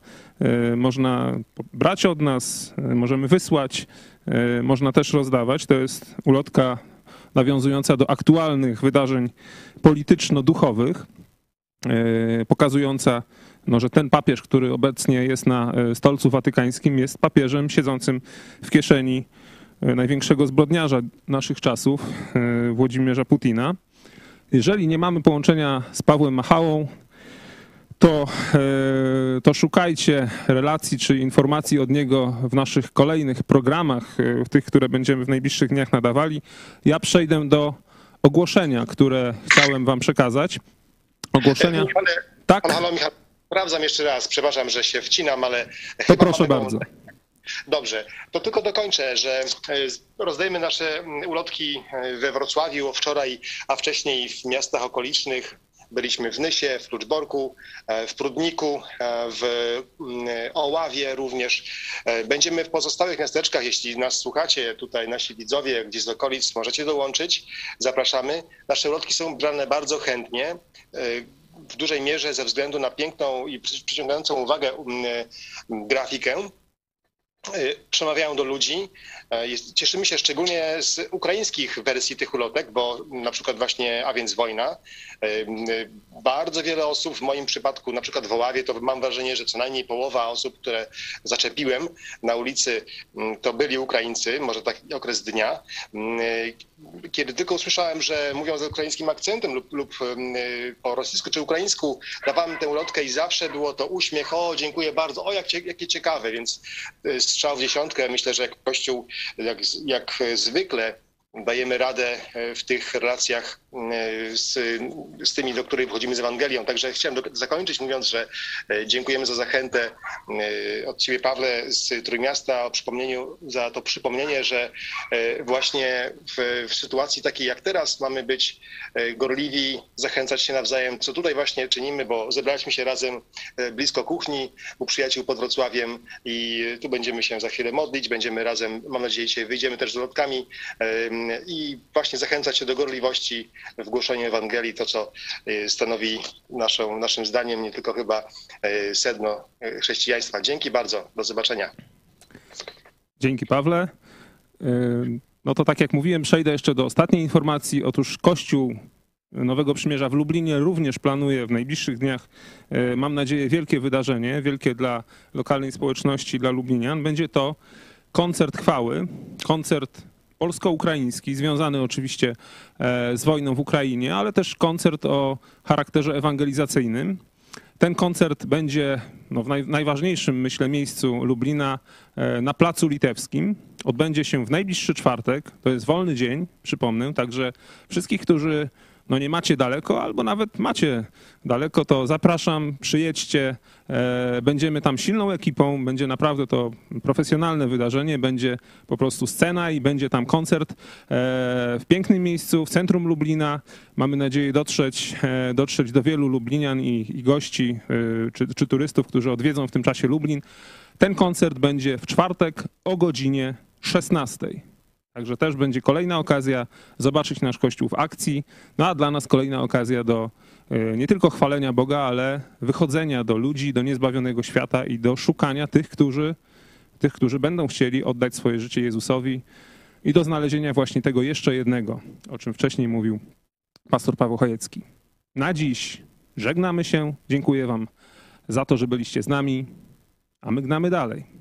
y, można brać od nas, y, możemy wysłać, można też rozdawać. To jest ulotka nawiązująca do aktualnych wydarzeń polityczno-duchowych, e, pokazująca, no, że ten papież, który obecnie jest na e, stolcu watykańskim, jest papieżem siedzącym w kieszeni e, największego zbrodniarza naszych czasów, e, Włodzimierza Putina. Jeżeli nie mamy połączenia z Pawłem Machałą, to, e, to szukajcie relacji czy informacji od niego w naszych kolejnych programach, e, w tych, które będziemy w najbliższych dniach nadawali. Ja przejdę do ogłoszenia, które chciałem wam przekazać. Ogłoszenia. Tak, halo, halo Michał, sprawdzam jeszcze raz, przepraszam, że się wcinam, ale to proszę bardzo. Dobrze, to tylko dokończę, że e, rozdajemy nasze mm, ulotki we Wrocławiu wczoraj, a wcześniej w miastach okolicznych. Byliśmy w Nysie, w Kluczborku, e, w Prudniku, e, w mm, Oławie również. E, Będziemy w pozostałych miasteczkach, jeśli nas słuchacie, tutaj nasi widzowie gdzieś z okolic, możecie dołączyć. Zapraszamy. Nasze ulotki są brane bardzo chętnie. W dużej mierze ze względu na piękną i przy- przyciągającą uwagę mm, grafikę przemawiają do ludzi. E, cieszymy się szczególnie z ukraińskich wersji tych ulotek, bo na przykład właśnie A więc wojna. E, y, Bardzo wiele osób, w moim przypadku na przykład w Oławie, to mam wrażenie, że co najmniej połowa osób, które zaczepiłem na ulicy, mm, to byli Ukraińcy, może taki okres dnia. Mm, y, Kiedy tylko usłyszałem, że mówią z ukraińskim akcentem lub, lub mm, y, po rosyjsku czy ukraińsku, dawałem tę ulotkę i zawsze było to uśmiech, o dziękuję bardzo, o jakie ciekawe, więc y, strzał w dziesiątkę. Myślę, że jak Kościół, jak, jak zwykle dajemy radę e, w tych relacjach e, z, z tymi, do których wchodzimy z Ewangelią. Także chciałem do, zakończyć mówiąc, że e, dziękujemy za zachętę od Ciebie, Pawle, z Trójmiasta o przypomnieniu, za to przypomnienie, że właśnie w, w sytuacji takiej jak teraz mamy być gorliwi, zachęcać się nawzajem, co tutaj właśnie czynimy, bo zebraliśmy się razem blisko kuchni u przyjaciół pod Wrocławiem i tu będziemy się za chwilę modlić, będziemy razem, mam nadzieję, dzisiaj wyjdziemy też z ulotkami i właśnie zachęcać się do gorliwości w głoszeniu Ewangelii, to co e, stanowi naszą, naszym zdaniem nie tylko chyba e, sedno e, chrześcijaństwa. Dzięki bardzo, do zobaczenia. Dzięki Pawle. No to tak jak mówiłem, przejdę jeszcze do ostatniej informacji. Otóż Kościół Nowego Przymierza w Lublinie również planuje w najbliższych dniach, mam nadzieję, wielkie wydarzenie, wielkie dla lokalnej społeczności, dla Lublinian. Będzie to koncert chwały, koncert polsko-ukraiński, związany oczywiście e, z wojną w Ukrainie, ale też koncert o charakterze ewangelizacyjnym. Ten koncert będzie no, w naj, najważniejszym, myślę, miejscu Lublina e, na Placu Litewskim. Odbędzie się w najbliższy czwartek. To jest wolny dzień, przypomnę. Także wszystkich, którzy no, nie macie daleko, albo nawet macie daleko, to zapraszam, przyjedźcie. E, Będziemy tam silną ekipą. Będzie naprawdę to profesjonalne wydarzenie. Będzie po prostu scena i będzie tam koncert e, w pięknym miejscu, w centrum Lublina. Mamy nadzieję dotrzeć, e, dotrzeć do wielu Lublinian i, i gości czy, czy turystów, którzy odwiedzą w tym czasie Lublin. Ten koncert będzie w czwartek o godzinie 16. Także też będzie kolejna okazja zobaczyć nasz Kościół w akcji, no a dla nas kolejna okazja do e, nie tylko chwalenia Boga, ale wychodzenia do ludzi, do niezbawionego świata i do szukania tych, którzy, tych, którzy będą chcieli oddać swoje życie Jezusowi i do znalezienia właśnie tego jeszcze jednego, o czym wcześniej mówił pastor Paweł Chojecki. Na dziś żegnamy się. Dziękuję Wam za to, że byliście z nami, a my gnamy dalej.